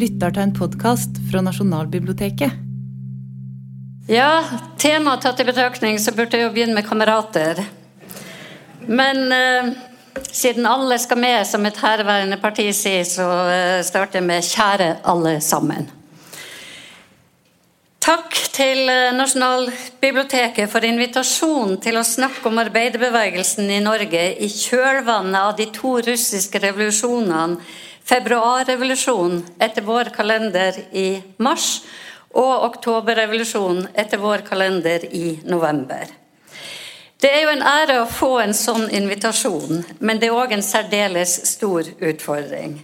lytter til en podkast fra Nasjonalbiblioteket. Ja, temaet tatt i betraktning, så burde jeg jo begynne med kamerater. Men eh, siden alle skal med, som et herværende parti sier, så eh, starter jeg med 'kjære alle sammen'. Takk til eh, Nasjonalbiblioteket for invitasjonen til å snakke om arbeiderbevegelsen i Norge i kjølvannet av de to russiske revolusjonene, februarrevolusjonen etter vår kalender i mars og oktoberrevolusjonen etter vår kalender i november. Det er jo en ære å få en sånn invitasjon, men det er òg en særdeles stor utfordring.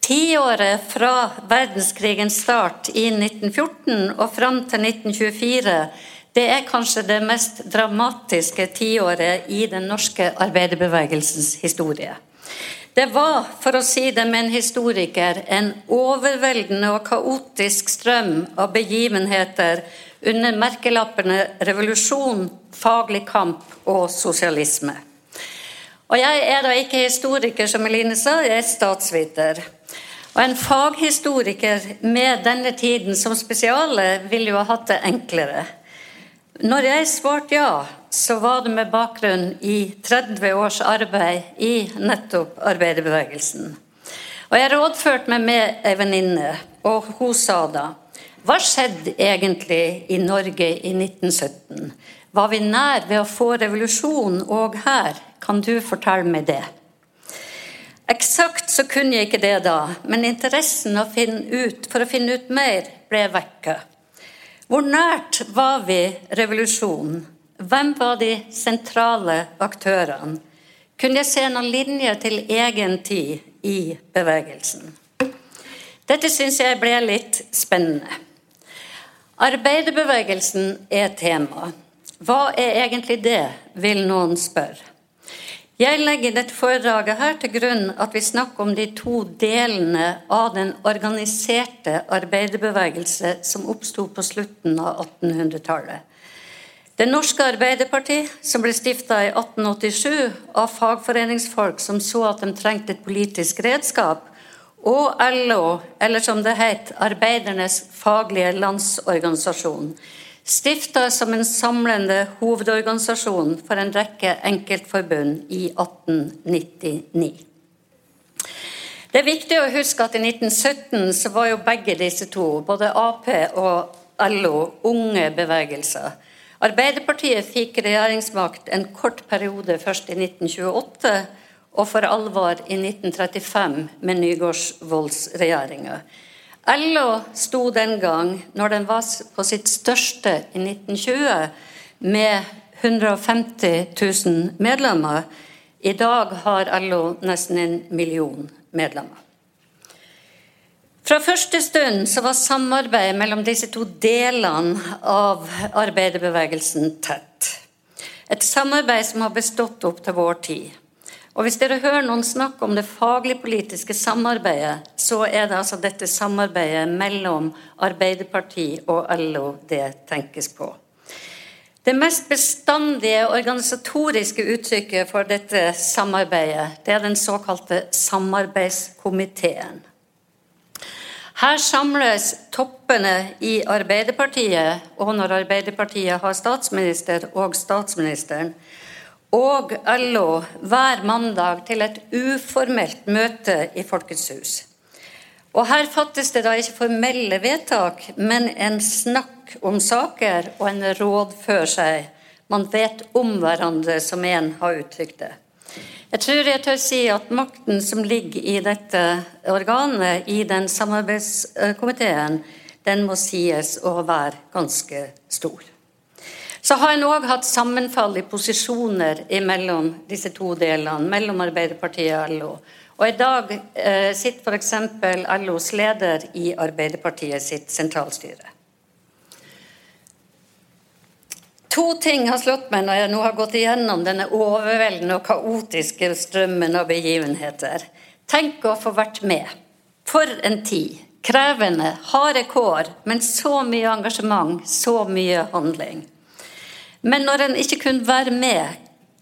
Tiåret fra verdenskrigens start i 1914 og fram til 1924 det er kanskje det mest dramatiske tiåret i den norske arbeiderbevegelsens historie. Det var, for å si det med en historiker, en overveldende og kaotisk strøm av begivenheter under merkelappene revolusjon, faglig kamp og sosialisme. Og Jeg er da ikke historiker, som Eline sa, jeg er statsviter. Og En faghistoriker med denne tiden som spesiale ville jo ha hatt det enklere. Når jeg svarte ja, så var det med bakgrunn i 30 års arbeid i nettopp arbeiderbevegelsen. Og Jeg rådførte meg med ei venninne, og hun sa da Hva skjedde egentlig i Norge i 1917? Var vi nær ved å få revolusjon òg her? Kan du fortelle meg det? Eksakt så kunne jeg ikke det da, men interessen å ut, for å finne ut mer ble vekket. Hvor nært var vi revolusjonen? Hvem var de sentrale aktørene? Kunne jeg se noen linjer til egen tid i bevegelsen? Dette syns jeg ble litt spennende. Arbeiderbevegelsen er tema. Hva er egentlig det, vil noen spørre. Jeg legger dette foredraget her til grunn at vi snakker om de to delene av den organiserte arbeiderbevegelse som oppsto på slutten av 1800-tallet. Det norske Arbeiderparti, som ble stifta i 1887 av fagforeningsfolk som så at de trengte et politisk redskap, og LO, eller som det het, Arbeidernes faglige landsorganisasjon, stifta som en samlende hovedorganisasjon for en rekke enkeltforbund i 1899. Det er viktig å huske at i 1917 så var jo begge disse to, både Ap og LO, unge bevegelser. Arbeiderpartiet fikk regjeringsmakt en kort periode først i 1928, og for alvor i 1935 med Nygaardsvoldsregjeringa. LO sto den gang, når den var på sitt største i 1920, med 150 000 medlemmer. I dag har LO nesten en million medlemmer. Fra første stund så var samarbeidet mellom disse to delene av arbeiderbevegelsen tett. Et samarbeid som har bestått opp til vår tid. Og Hvis dere hører noen snakke om det faglig-politiske samarbeidet, så er det altså dette samarbeidet mellom Arbeiderpartiet og LO det tenkes på. Det mest bestandige organisatoriske uttrykket for dette samarbeidet, det er den såkalte samarbeidskomiteen. Her samles toppene i Arbeiderpartiet, og når Arbeiderpartiet har statsminister og statsministeren, og LO hver mandag til et uformelt møte i Folkets hus. Og Her fattes det da ikke formelle vedtak, men en snakk om saker og en rådfør seg. Man vet om hverandre, som en har uttrykt det. Jeg tror jeg tør si at makten som ligger i dette organet, i den samarbeidskomiteen, den må sies å være ganske stor. Så har en òg hatt sammenfall i posisjoner mellom disse to delene, mellom Arbeiderpartiet og LO. Og I dag eh, sitter f.eks. LOs leder i Arbeiderpartiet sitt sentralstyre. To ting har slått meg når jeg nå har gått igjennom denne overveldende og kaotiske strømmen av begivenheter. Tenk å få vært med. For en tid. Krevende, harde kår, men så mye engasjement, så mye handling. Men når en ikke kunne være med,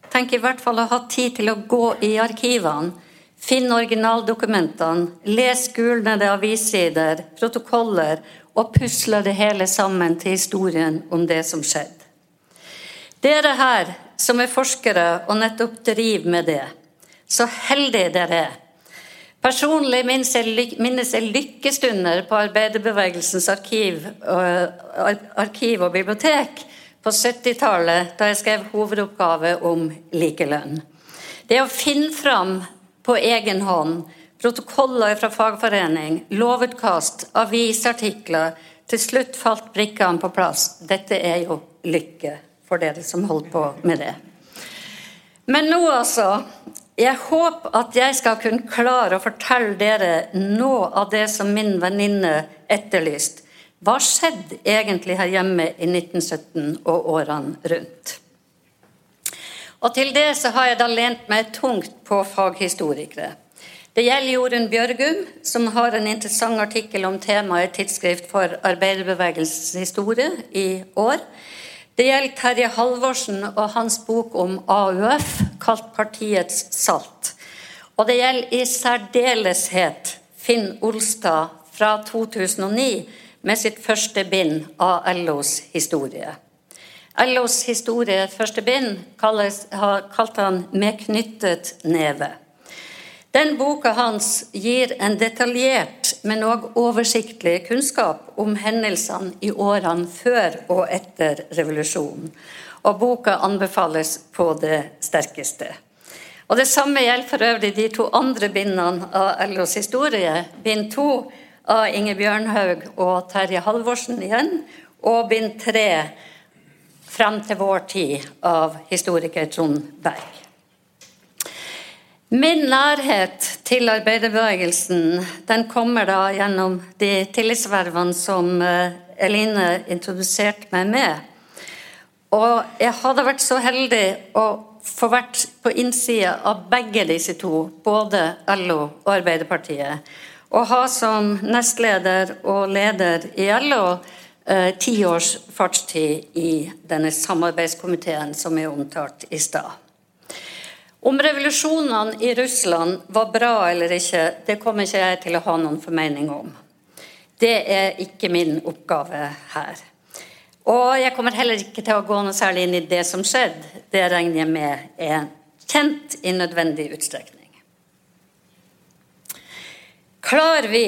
tenk i hvert fall å ha tid til å gå i arkivene, finne originaldokumentene, les gulnede avissider, protokoller og pusle det hele sammen til historien om det som skjedde. Dere her som er forskere og nettopp driver med det, så heldige dere er. Personlig minnes jeg, lykkestunder på arbeiderbevegelsens arkiv, arkiv og bibliotek på 70-tallet, da jeg skrev hovedoppgave om likelønn. Det å finne fram på egen hånd protokoller fra fagforening, lovutkast, avisartikler Til slutt falt brikkene på plass. Dette er jo lykke for dere som holder på med det. Men nå, altså. Jeg håper at jeg skal kunne klare å fortelle dere noe av det som min venninne etterlyste. Hva skjedde egentlig her hjemme i 1917 og årene rundt? Og til det så har jeg da lent meg tungt på faghistorikere. Det gjelder Jorunn Bjørgum, som har en interessant artikkel om temaet i Tidsskrift for arbeiderbevegelsens historie i år. Det gjelder Terje Halvorsen og hans bok om AUF, kalt Partiets salt. Og det gjelder i særdeleshet Finn Olstad fra 2009 med sitt første bind av LOs historie. LOs historie, første bind, kalte han 'Med knyttet neve'. Den boka hans gir en detaljert, men òg oversiktlig kunnskap om hendelsene i årene før og etter revolusjonen. Og boka anbefales på det sterkeste. Og Det samme gjelder for øvrig de to andre bindene av LOs historie. Bind to av Inge Bjørnhaug og Terje Halvorsen igjen, og bind tre frem til vår tid av historiker Trond Berg. Min nærhet til arbeiderbevegelsen den kommer da gjennom de tillitsvervene som eh, Eline introduserte meg med. Og jeg hadde vært så heldig å få vært på innsida av begge disse to, både LO og Arbeiderpartiet. Og ha som nestleder og leder i LO Eh, ti års fartstid i denne samarbeidskomiteen som er omtalt i stad. Om revolusjonene i Russland var bra eller ikke, det kommer ikke jeg til å ha noen formening om. Det er ikke min oppgave her. Og jeg kommer heller ikke til å gå noe særlig inn i det som skjedde. Det regner jeg med er kjent i nødvendig utstrekning. Klarer vi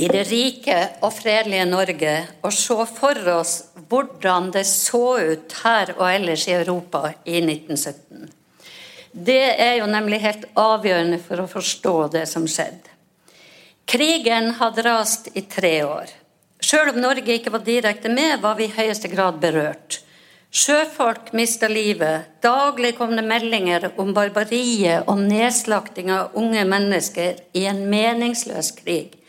i det rike og fredelige Norge og se for oss hvordan det så ut her og ellers i Europa i 1917. Det er jo nemlig helt avgjørende for å forstå det som skjedde. Krigen hadde rast i tre år. Selv om Norge ikke var direkte med, var vi i høyeste grad berørt. Sjøfolk mista livet. Daglig kom det meldinger om barbariet og nedslakting av unge mennesker i en meningsløs krig.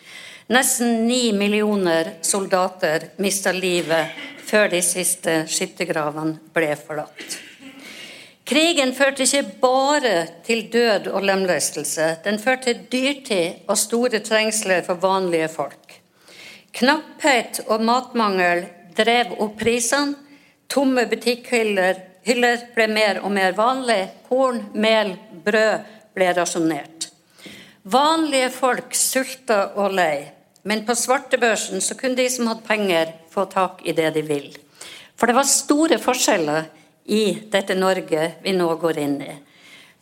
Nesten ni millioner soldater mista livet før de siste skyttergravene ble forlatt. Krigen førte ikke bare til død og lemlestelse. Den førte til dyrtid og store trengsler for vanlige folk. Knapphet og matmangel drev opp prisene. Tomme butikkhyller ble mer og mer vanlig. Korn, mel, brød ble rasjonert. Vanlige folk sulta og lei. Men på svartebørsen så kunne de som hadde penger, få tak i det de vil. For det var store forskjeller i dette Norge vi nå går inn i.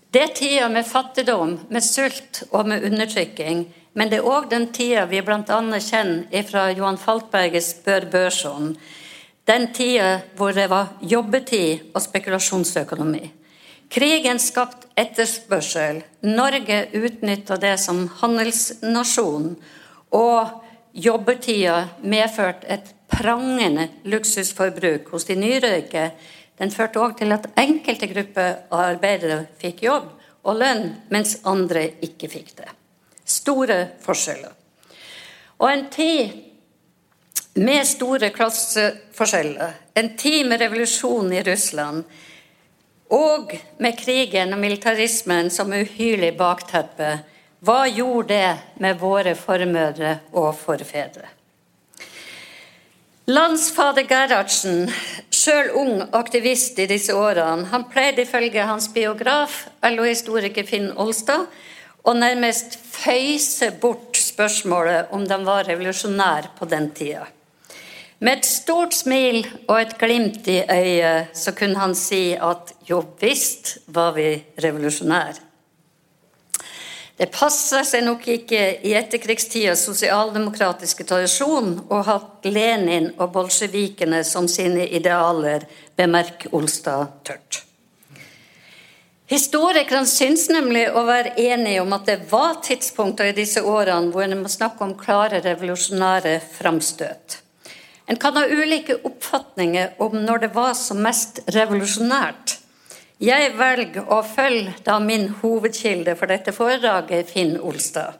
Det er tida med fattigdom, med sult og med undertrykking. Men det er òg den tida vi bl.a. kjenner fra Johan Falkberges Bør Børson. Den tida hvor det var jobbetid og spekulasjonsøkonomi. Krigen skapte etterspørsel. Norge utnytta det som handelsnasjon. Og jobbetida medførte et prangende luksusforbruk hos de nyrøyke. Den førte òg til at enkelte grupper av arbeidere fikk jobb og lønn, mens andre ikke fikk det. Store forskjeller. Og en tid med store klasseforskjeller, en tid med revolusjon i Russland, og med krigen og militarismen som uhyrlig bakteppe, hva gjorde det med våre formødre og forfedre? Landsfader Gerhardsen, sjøl ung aktivist i disse årene. Han pleide ifølge hans biograf, LO-historiker Finn Olstad, å nærmest føyse bort spørsmålet om de var revolusjonære på den tida. Med et stort smil og et glimt i øyet så kunne han si at jo visst var vi revolusjonære. Det passer seg nok ikke i etterkrigstidas sosialdemokratiske tradisjon å ha Lenin og bolsjevikene som sine idealer, bemerk Olstad tørt. Historikerne syns nemlig å være enige om at det var tidspunkter i disse årene hvor en må snakke om klare revolusjonære framstøt. En kan ha ulike oppfatninger om når det var som mest revolusjonært. Jeg velger å følge da min hovedkilde for dette foredraget, Finn Olstad.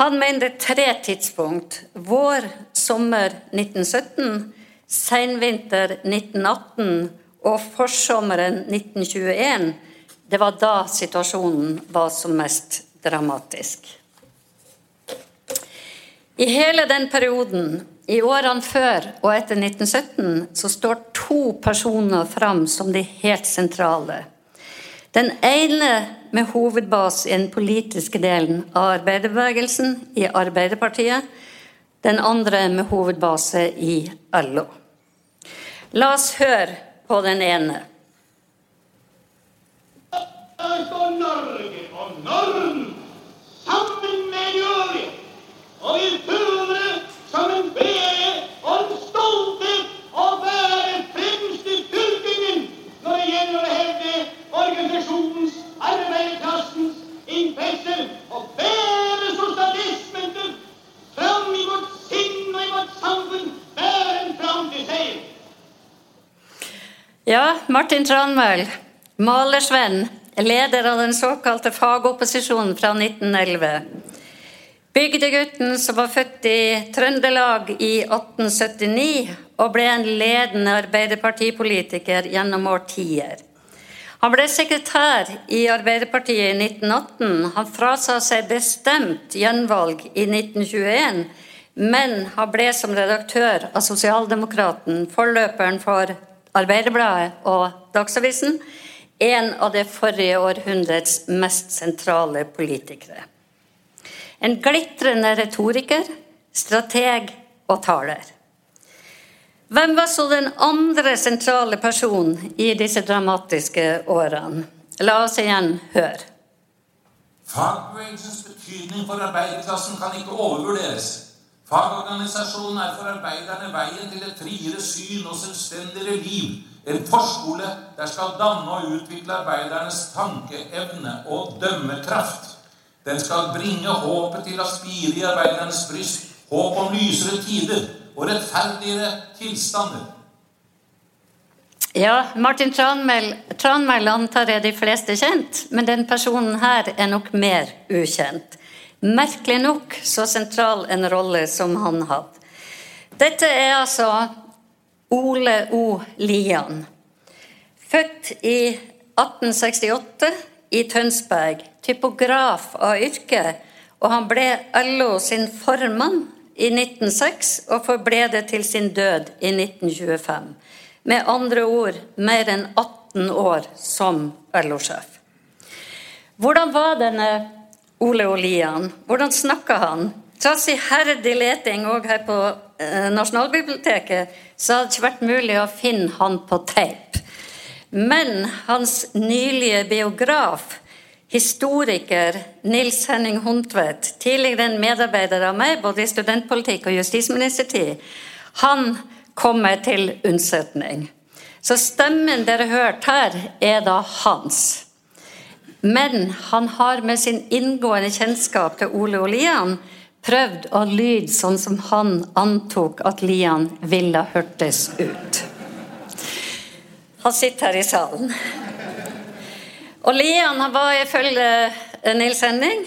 Han mener tre tidspunkt. Vår, sommer 1917, senvinter 1918 og forsommeren 1921. Det var da situasjonen var som mest dramatisk. I hele den perioden i årene før og etter 1917 så står to personer fram som de helt sentrale. Den ene med hovedbase i den politiske delen av arbeiderbevegelsen, i Arbeiderpartiet. Den andre med hovedbase i LO. La oss høre på den ene. For Norge og Norden sammen med Norge, og føler som en glede og en stolthet å være fremst i fylkingen når det gjelder å hevde organisasjonens, arbeiderklassens interesser og bære sosialismen til fram i vårt sinn og i vårt samfunn, bære den fram til seier. Ja, Martin Tranmæl, malersvenn, leder av den såkalte fagopposisjonen fra 1911. Bygdegutten som var født i Trøndelag i 1879 og ble en ledende arbeiderpartipolitiker gjennom årtier. Han ble sekretær i Arbeiderpartiet i 1918. Han frasa seg bestemt gjenvalg i 1921, men han ble som redaktør av Sosialdemokraten, forløperen for Arbeiderbladet og Dagsavisen, en av det forrige århundrets mest sentrale politikere. En glitrende retoriker, strateg og taler. Hvem var så den andre sentrale personen i disse dramatiske årene? La oss igjen høre. Fagbevegelsens betydning for arbeiderklassen kan ikke overvurderes. Fagorganisasjonen er for arbeiderne veien til et friere syn og selvstendigere liv. En forskole der skal danne og utvikle arbeidernes tankeevne og dømmekraft. Den skal bringe håpet til å spire i arbeidernes bryst, håp om lysere tider og rettferdigere tilstander. Ja, Martin Tranmæl antar jeg de fleste kjent, men den personen her er nok mer ukjent. Merkelig nok så sentral en rolle som han hadde. Dette er altså Ole O. Lian. Født i 1868 i Tønsberg, typograf av yrke, og han ble LO sin formann i 1906 og forble det til sin død i 1925. Med andre ord mer enn 18 år som LO-sjef. Hvordan var denne Ole Olian? Hvordan snakker han? Trass iherdig leting òg her på eh, Nasjonalbiblioteket, så hadde det ikke vært mulig å finne han på teip. Men hans nylige biograf, historiker Nils Henning Hundtvedt, tidligere en medarbeider av meg både i studentpolitikk og justisministertid, han kommer til unnsetning. Så stemmen dere hørte her, er da hans. Men han har med sin inngående kjennskap til Ole og Lian prøvd å lyde sånn som han antok at Lian ville hørtes ut. Han sitter her i salen. Og Lian han var ifølge Nils Henning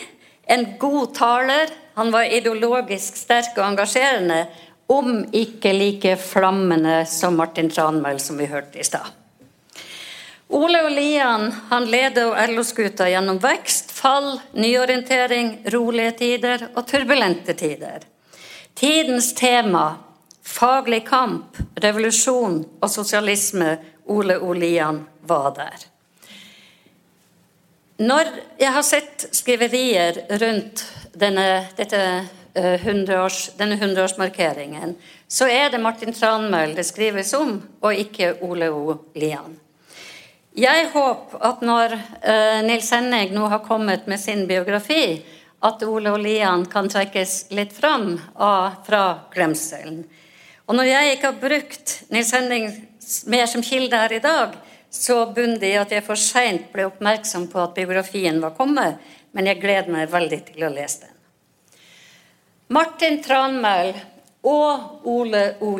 en god taler. Han var ideologisk sterk og engasjerende, om ikke like flammende som Martin Tranmæl, som vi hørte i stad. Ole og Lian han leder LO-skuta gjennom vekst, fall, nyorientering, rolige tider og turbulente tider. Tidens tema faglig kamp, revolusjon og sosialisme Ole O. Lian var der. Når jeg har sett skriverier rundt denne, dette, 100-års, denne 100-årsmarkeringen, så er det Martin Tranmøll det skrives om, og ikke Ole O. Lian. Jeg håper at når uh, Nils Henning nå har kommet med sin biografi, at Ole og Lian kan trekkes litt fram fra glemselen. Og når jeg ikke har brukt Nils Henning mer som kilde her i dag, så bunner det i at jeg for seint ble oppmerksom på at biografien var kommet, men jeg gleder meg veldig til å lese den. Martin Tranmæl og Ole O.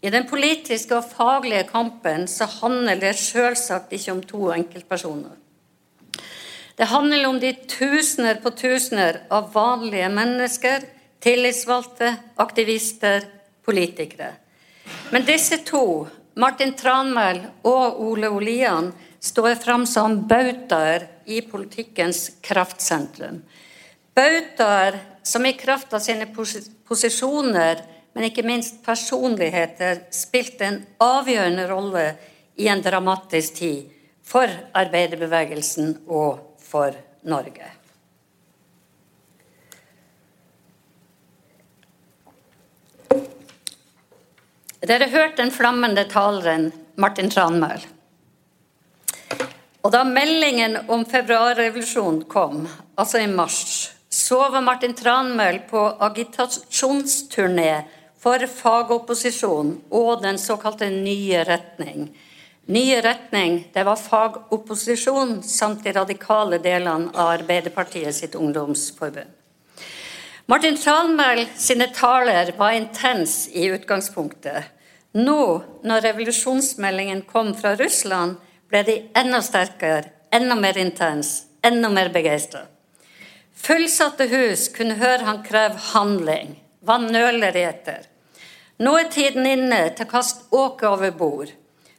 I den politiske og faglige kampen så handler det selvsagt ikke om to enkeltpersoner. Det handler om de tusener på tusener av vanlige mennesker, tillitsvalgte, aktivister, politikere. Men disse to, Martin Tranmæl og Ole Olian, står fram som bautaer i politikkens kraftsentrum. Bautaer som i kraft av sine posisjoner men ikke minst personligheter, spilte en avgjørende rolle i en dramatisk tid for arbeiderbevegelsen og for Norge. Dere hørte den flammende taleren Martin Tranmæl. Og da meldingen om februarrevolusjonen kom, altså i mars, så var Martin Tranmæl på agitasjonsturné for fagopposisjon og den såkalte nye retning. Nye retning det var fagopposisjon samt de radikale delene av Arbeiderpartiet sitt ungdomsforbund. Martin Tranmæl sine taler var intens i utgangspunktet. Nå, når revolusjonsmeldingen kom fra Russland, ble de enda sterkere, enda mer intens, enda mer begeistra. Fullsatte hus kunne høre han kreve handling. Hva nøler de etter? Nå er tiden inne til å kaste åket over bord,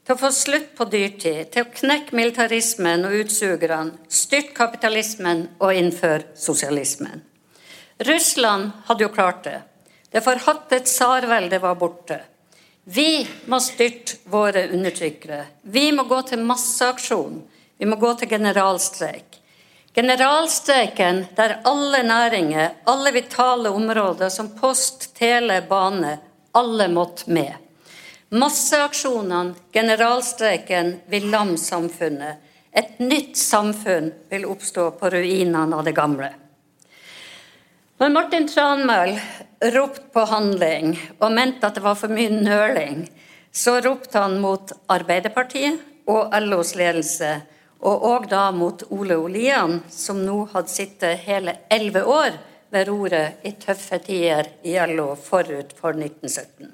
til å få slutt på dyrtid, til å knekke militarismen og utsugerne, styrte kapitalismen og innføre sosialismen. Russland hadde jo klart det. Det forhatte tsarveldet var borte. Vi må styrte våre undertrykkere. Vi må gå til masseaksjon. Vi må gå til generalstreik. Generalstreiken der alle næringer, alle vitale områder som post, tele, bane, alle måtte med. Masseaksjonene, generalstreiken, vil lamme samfunnet. Et nytt samfunn vil oppstå på ruinene av det gamle. Når Martin Tranmæl ropte på handling og mente at det var for mye nøling, så ropte han mot Arbeiderpartiet og LOs ledelse, og òg da mot Ole Olian, som nå hadde sittet hele elleve år ved roret i tøffe tider i LO forut for 1917.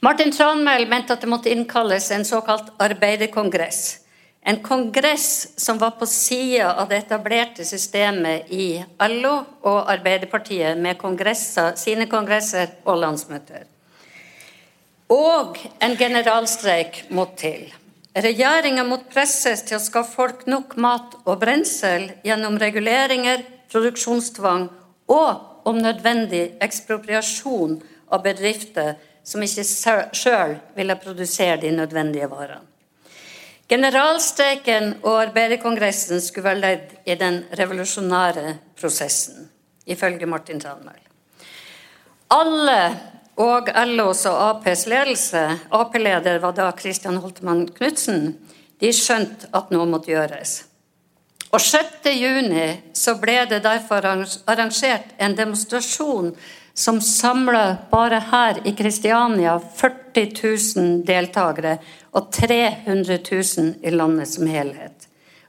Martin Tranmæl mente at det måtte innkalles en såkalt arbeiderkongress. En kongress som var på sida av det etablerte systemet i LO og Arbeiderpartiet med kongresser, sine kongresser og landsmøter. Og en generalstreik måtte til. Regjeringa måtte presses til å skaffe folk nok mat og brensel gjennom reguleringer, produksjonstvang og om nødvendig ekspropriasjon av bedrifter som ikke sjøl ville produsere de nødvendige varene. Generalstreiken og arbeiderkongressen skulle være ledd i den revolusjonære prosessen, ifølge Martin Tranmæl. Alle og LOs og Aps ledelse, Ap-leder var da Christian Holtemann Knutsen, de skjønte at noe måtte gjøres. Og 6.6 så ble det derfor arrangert en demonstrasjon som samla bare her i Kristiania 40 000 deltakere og 300 000 i landet som helhet.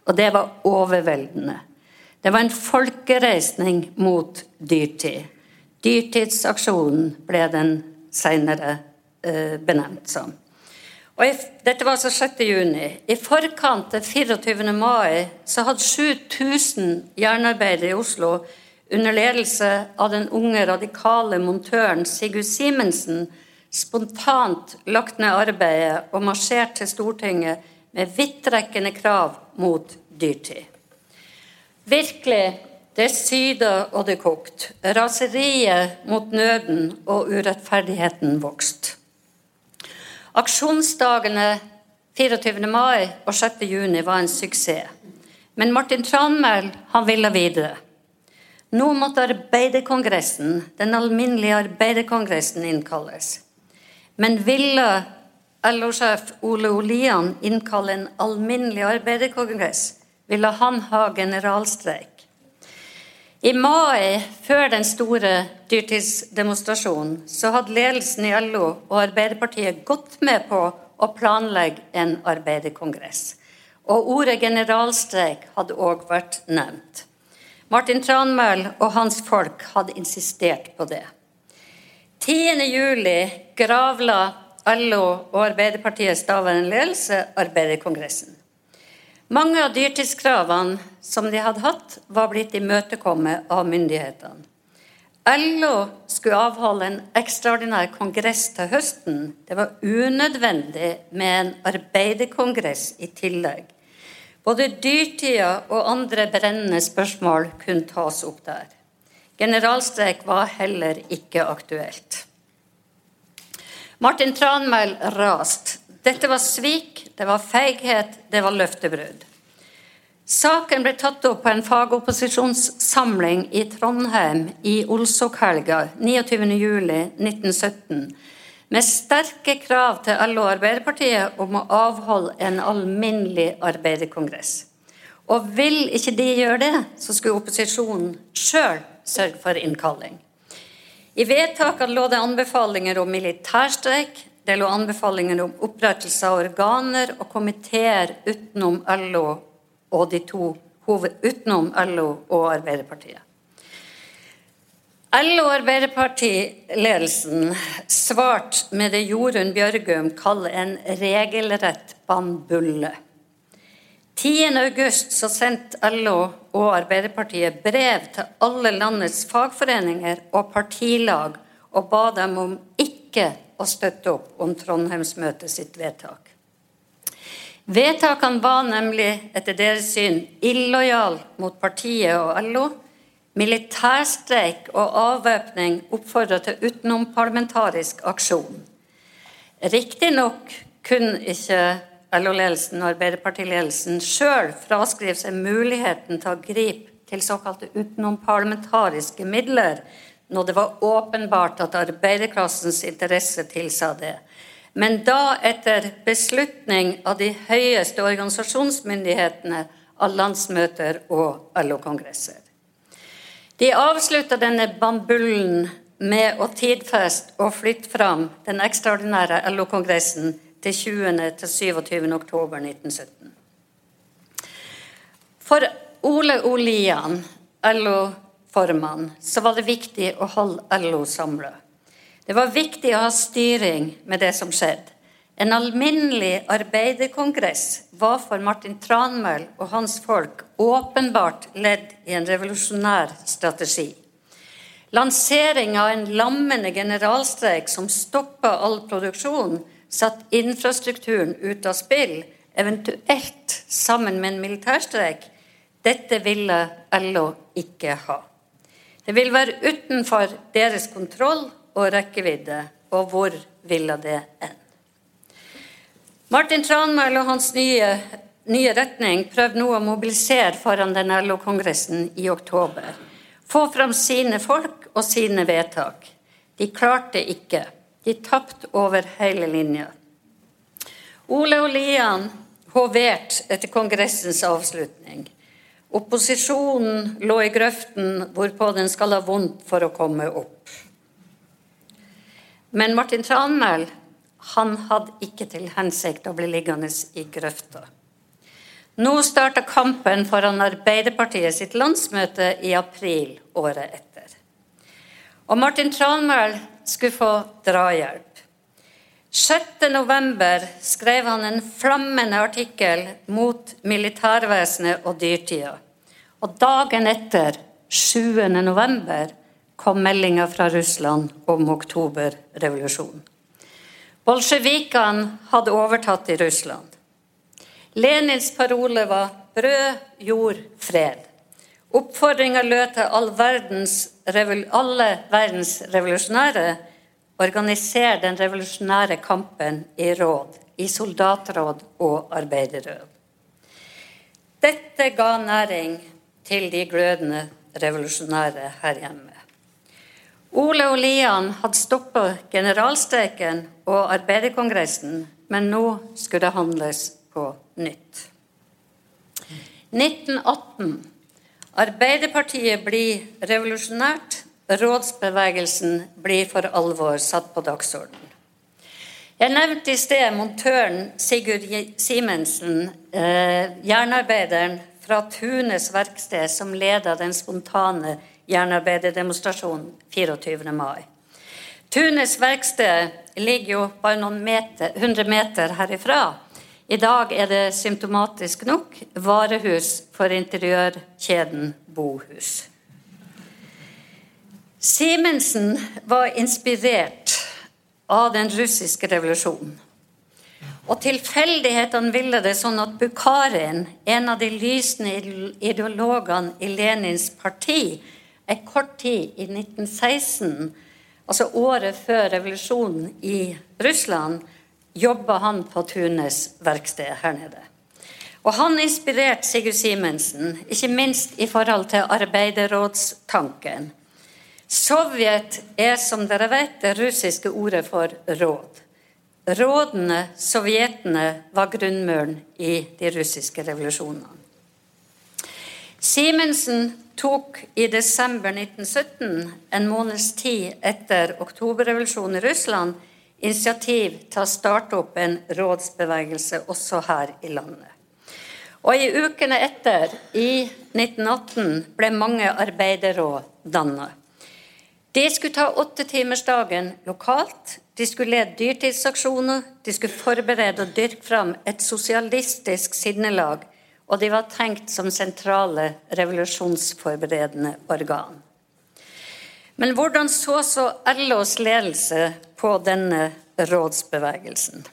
Og det var overveldende. Det var en folkereisning mot dyrtid. Dyrtidsaksjonen ble den senere eh, benevnt som. Og i, dette var altså 6. juni. I forkant til 24. mai så hadde 7000 jernarbeidere i Oslo under ledelse av den unge, radikale montøren Sigurd Simensen spontant lagt ned arbeidet og marsjert til Stortinget med vidtrekkende krav mot dyrtid. Virkelig Det syda og det kokt. Raseriet mot nøden og urettferdigheten vokste. Aksjonsdagene 24. mai og 6. juni var en suksess. Men Martin Tranmæl ville videre. Nå måtte arbeiderkongressen, den alminnelige arbeiderkongressen, innkalles. Men ville LO-sjef Ole Olian innkalle en alminnelig arbeiderkongress, ville han ha generalstreik. I mai, før den store dyrtidsdemonstrasjonen, så hadde ledelsen i LO og Arbeiderpartiet gått med på å planlegge en arbeiderkongress. Og ordet generalstreik hadde òg vært nevnt. Martin Tranmæl og hans folk hadde insistert på det. 10. juli gravla LO og Arbeiderpartiets daværende ledelse arbeiderkongressen. Mange av dyrtidskravene som de hadde hatt, var blitt imøtekommet av myndighetene. LO skulle avholde en ekstraordinær kongress til høsten. Det var unødvendig med en arbeiderkongress i tillegg. Både dyrtida og andre brennende spørsmål kunne tas opp der. Generalstreik var heller ikke aktuelt. Martin Tranmæl raste. Dette var svik, det var feighet, det var løftebrudd. Saken ble tatt opp på en fagopposisjonssamling i Trondheim i Olsokhelga 29.07.1917 med sterke krav til LO og Arbeiderpartiet om å avholde en alminnelig arbeiderkongress. Og vil ikke de gjøre det, så skulle opposisjonen sjøl sørge for innkalling. I vedtakene lå det anbefalinger om militærstreik, det lå anbefalinger om opprettelse av organer og komiteer utenom LO og de to hoved, utenom LO og Arbeiderpartiet. LO og Arbeiderpartiledelsen svarte med det Jorunn Bjørgum kaller en regelrett bannbulle. 10.8 så sendte LO og Arbeiderpartiet brev til alle landets fagforeninger og partilag og ba dem om ikke å støtte opp om Trondheimsmøtet sitt vedtak. Vedtakene var nemlig etter deres syn illojal mot partiet og LO Militærstreik og avvæpning oppfordra til utenomparlamentarisk aksjon. Riktignok kunne ikke LO-ledelsen og Arbeiderpartiledelsen sjøl fraskrive seg muligheten til å gripe til såkalte utenomparlamentariske midler når det var åpenbart at arbeiderklassens interesse tilsa det, men da etter beslutning av de høyeste organisasjonsmyndighetene av landsmøter og LO-kongresser. De avslutta denne bambullen med å tidfeste og flytte fram den ekstraordinære LO-kongressen til 20. til 27. oktober 1917. For Ole Olian, LO-formann, så var det viktig å holde LO samla. Det var viktig å ha styring med det som skjedde. En alminnelig arbeiderkongress var for Martin Tranmæl og hans folk åpenbart ledd i en revolusjonær strategi. Lansering av en lammende generalstreik som stoppa all produksjon, satt infrastrukturen ut av spill, eventuelt sammen med en militærstreik, dette ville LO ikke ha. Det vil være utenfor deres kontroll og rekkevidde, og hvor ville det ende? Martin Tranmæl og hans nye, nye retning prøvde nå å mobilisere foran den LO-kongressen i oktober. Få fram sine folk og sine vedtak. De klarte ikke. De tapte over hele linja. Ole og Lian hoverte etter kongressens avslutning. Opposisjonen lå i grøften hvorpå den skal ha vondt for å komme opp. Men Martin Tranmæl han hadde ikke til hensikt å bli liggende i grøfta. Nå starta kampen foran Arbeiderpartiet sitt landsmøte i april året etter. Og Martin Tranmæl skulle få drahjelp. 6.11 skrev han en flammende artikkel mot militærvesenet og dyrtida. Og dagen etter, 7.11, kom meldinga fra Russland om oktoberrevolusjonen. Bolsjevikene hadde overtatt i Russland. Lenins parole var 'brød, jord, fred'. Oppfordringa lød til all verdens, alle verdens revolusjonære organiser den revolusjonære kampen i råd, i soldatråd og arbeiderråd. Dette ga næring til de glødende revolusjonære her hjemme. Ole og Lian hadde stoppet generalstreiken og arbeiderkongressen, men nå skulle det handles på nytt. 1918. Arbeiderpartiet blir revolusjonært. Rådsbevegelsen blir for alvor satt på dagsordenen. Jeg nevnte i sted montøren Sigurd Simensen, eh, jernarbeideren fra Tunes verksted, som leda den spontane jernarbeiderdemonstrasjonen 24. mai. Tunes verksted ligger jo bare noen meter, 100 meter herifra. I dag er det symptomatisk nok varehus for interiørkjeden Bohus. Simensen var inspirert av den russiske revolusjonen. Og tilfeldighetene ville det sånn at Bukharin, en av de lysende ideologene i Lenins parti, en kort tid i 1916, altså året før revolusjonen i Russland, jobba han på Tunes verksted her nede. Og han inspirerte Sigurd Simensen, ikke minst i forhold til arbeiderrådstanken. Sovjet er, som dere vet, det russiske ordet for råd. Rådene, sovjetene, var grunnmuren i de russiske revolusjonene. Simensen tok i desember 1917, en måneds tid etter oktoberrevolusjonen i Russland, initiativ til å starte opp en rådsbevegelse også her i landet. Og i ukene etter, i 1918, ble mange arbeiderråd dannet. De skulle ta åttetimersdagen lokalt. De skulle lede dyrtidsaksjoner. De skulle forberede og dyrke fram et sosialistisk sinnelag. Og de var tenkt som sentrale revolusjonsforberedende organ. Men hvordan så så LOs ledelse på denne rådsbevegelsen?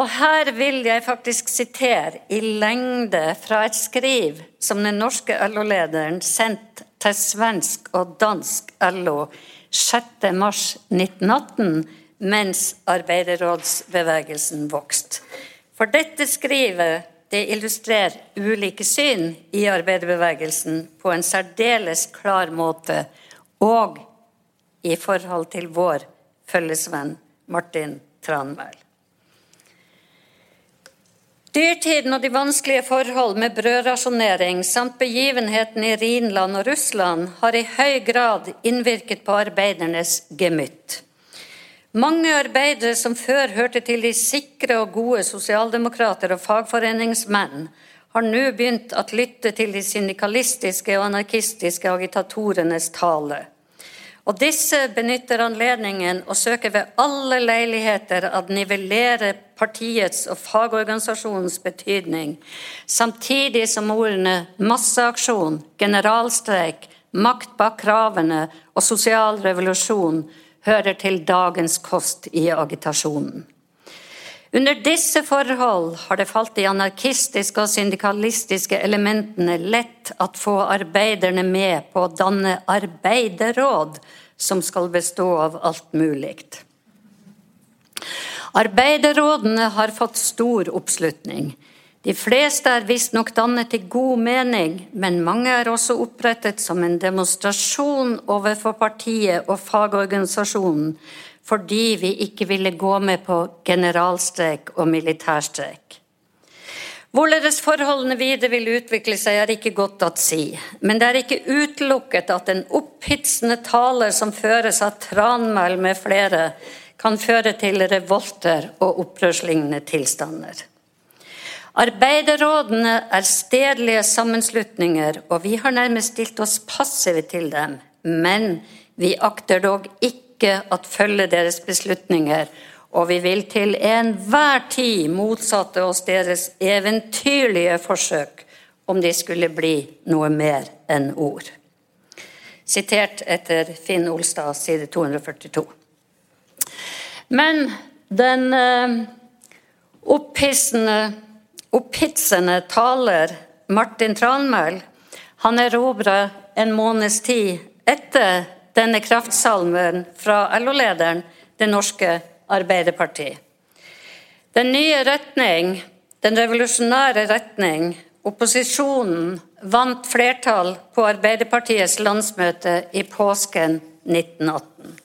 Og her vil jeg faktisk sitere i lengde fra et skriv som den norske LO-lederen sendte til svensk og dansk LO 6.3.1918 mens arbeiderrådsbevegelsen vokste. For dette skrivet det illustrerer ulike syn i arbeiderbevegelsen på en særdeles klar måte, og i forhold til vår følgesvenn Martin Tranmæl. Dyrtiden og de vanskelige forhold med brødrasjonering samt begivenheten i Rhinland og Russland har i høy grad innvirket på arbeidernes gemytt. Mange arbeidere som før hørte til de sikre og gode sosialdemokrater og fagforeningsmenn, har nå begynt å lytte til de syndikalistiske og anarkistiske agitatorenes tale. Og disse benytter anledningen og søker ved alle leiligheter å nivellere partiets og fagorganisasjonens betydning, samtidig som ordene masseaksjon, generalstreik, makt bak kravene og sosial revolusjon hører til dagens kost i agitasjonen. Under disse forhold har det falt de anarkistiske og syndikalistiske elementene lett at få arbeiderne med på å danne arbeiderråd som skal bestå av alt mulig. Arbeiderrådene har fått stor oppslutning. De fleste er visstnok dannet i god mening, men mange er også opprettet som en demonstrasjon overfor partiet og fagorganisasjonen fordi vi ikke ville gå med på generalstreik og militærstreik. Hvorledes forholdene videre vil utvikle seg, er ikke godt å si, men det er ikke utelukket at en opphitsende taler som føres av Tranmæl med flere, kan føre til revolter og opprørslignende tilstander. Arbeiderrådene er stedlige sammenslutninger, og vi har nærmest stilt oss passive til dem, men vi akter dog ikke ikke at følge deres beslutninger, og vi vil til enhver tid motsatte oss deres eventyrlige forsøk om de skulle bli noe mer enn ord. Sitert etter Finn Olstad, side 242. Men den eh, opphissende, opphitsende taler Martin Tranmæl han erobra en måneds tid etter denne kraftsalmen fra LO-lederen Det norske Arbeiderparti. Den nye retning, den revolusjonære retning, opposisjonen, vant flertall på Arbeiderpartiets landsmøte i påsken 1918.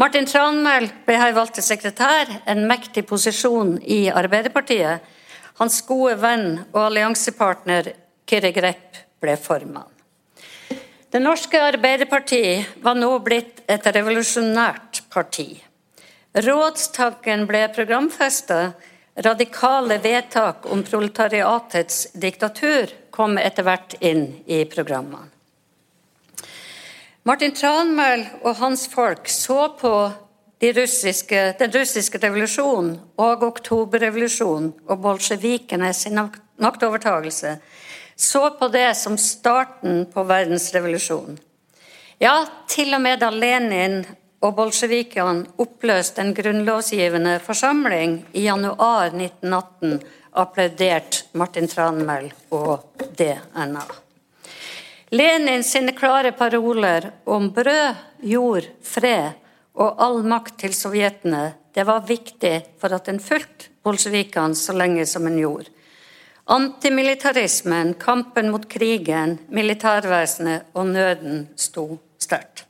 Martin Tranmæl ble her valgt til sekretær, en mektig posisjon i Arbeiderpartiet. Hans gode venn og alliansepartner Kyrre Grepp ble formann. Det norske Arbeiderparti var nå blitt et revolusjonært parti. Rådstanken ble programfesta. Radikale vedtak om proletariatets diktatur kom etter hvert inn i programmene. Martin Tranmæl og hans folk så på de russiske, den russiske revolusjonen og oktoberrevolusjonen og bolsjevikene sin maktovertagelse så på det som starten på verdensrevolusjonen. Ja, til og med da Lenin og bolsjevikene oppløste en grunnlovsgivende forsamling i januar 1918, applauderte Martin Tranmæl og DNA. Lenin sine klare paroler om brød, jord, fred og all makt til sovjetene, det var viktig for at en fulgte bolsjevikene så lenge som en gjorde. Antimilitarismen, kampen mot krigen, militærvesenet og nøden sto sterkt.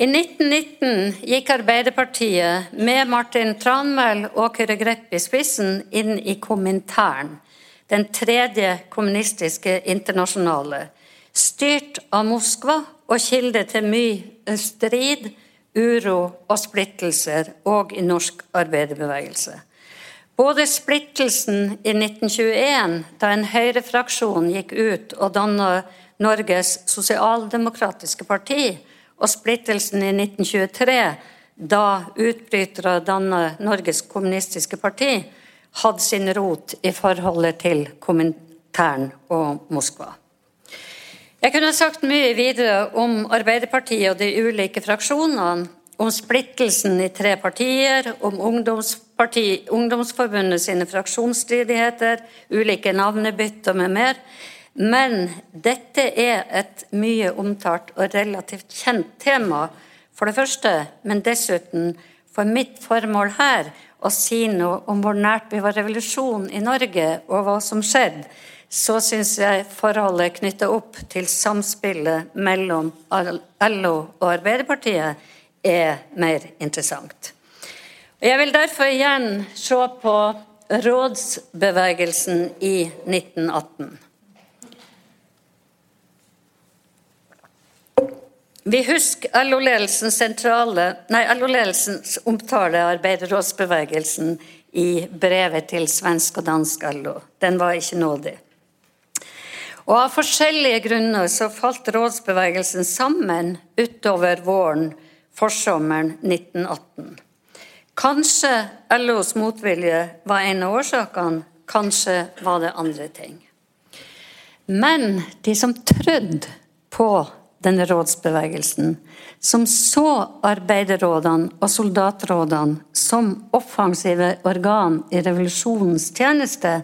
I 1919 gikk Arbeiderpartiet med Martin Tranmæl og Kyrre Grepp i spissen inn i Komintern, den tredje kommunistiske internasjonale, styrt av Moskva og kilde til mye strid, uro og splittelser òg i norsk arbeiderbevegelse. Både splittelsen i 1921, da en høyrefraksjon gikk ut og dannet Norges sosialdemokratiske parti, og splittelsen i 1923, da utbrytere dannet Norges kommunistiske parti, hadde sin rot i forholdet til Komintern og Moskva. Jeg kunne sagt mye videre om Arbeiderpartiet og de ulike fraksjonene, om splittelsen i tre partier, om Ungdomsforbundet sine fraksjonsstridigheter, ulike navnebytter med mer. Men dette er et mye omtalt og relativt kjent tema, for det første, men dessuten for mitt formål her å si noe om hvor nært vi var revolusjon i Norge, og hva som skjedde, så syns jeg forholdet knyttet opp til samspillet mellom LO og Arbeiderpartiet er mer interessant. Jeg vil derfor igjen se på rådsbevegelsen i 1918. Vi husker LO-ledelsens LO omtale av arbeiderrådsbevegelsen i brevet til svensk og dansk LO. Den var ikke nådig. Og Av forskjellige grunner så falt rådsbevegelsen sammen utover våren forsommeren 1918. Kanskje LOs motvilje var en av årsakene, kanskje var det andre ting. Men de som trødde på denne rådsbevegelsen, som så arbeiderrådene og soldatrådene som offensive organ i revolusjonens tjeneste,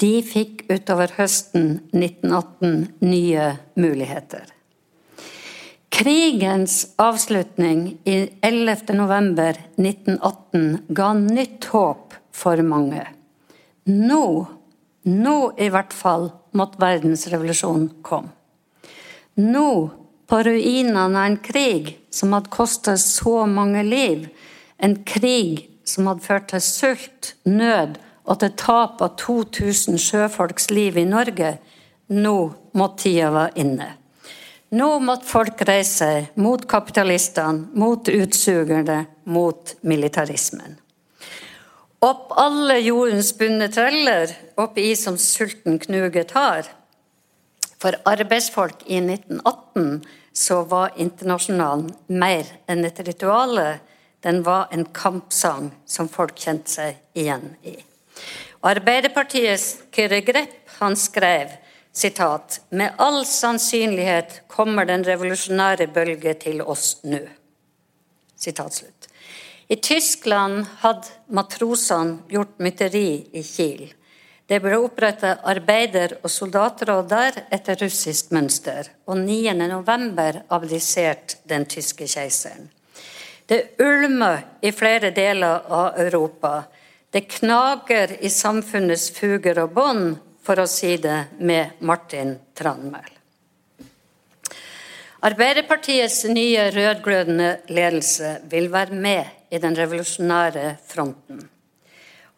de fikk utover høsten 1918 nye muligheter. Krigens avslutning i 11.11.1918 ga nytt håp for mange. Nå, nå i hvert fall, måtte verdensrevolusjonen komme. Nå, på ruinene av en krig som hadde kostet så mange liv, en krig som hadde ført til sult, nød og til tap av 2000 sjøfolks liv i Norge, nå måtte tida være inne. Nå måtte folk reise mot kapitalistene, mot utsugerne, mot militarismen. Opp alle jordens bunne treller, opp i som sulten knuget har. For arbeidsfolk i 1918 så var internasjonalen mer enn et rituale. Den var en kampsang som folk kjente seg igjen i. Arbeiderpartiets Kyrre Grepp han skrev Sitat, Med all sannsynlighet kommer den revolusjonære bølge til oss nå. Sitat slutt. I Tyskland hadde matrosene gjort mytteri i Kiel. Det ble opprettet arbeider- og soldatråd der etter russisk mønster, og 9. november abdiserte den tyske keiseren. Det ulmer i flere deler av Europa. Det knager i samfunnets fuger og bånd, for å si det med Martin Tranmæl. Arbeiderpartiets nye rødglødende ledelse vil være med i den revolusjonære fronten.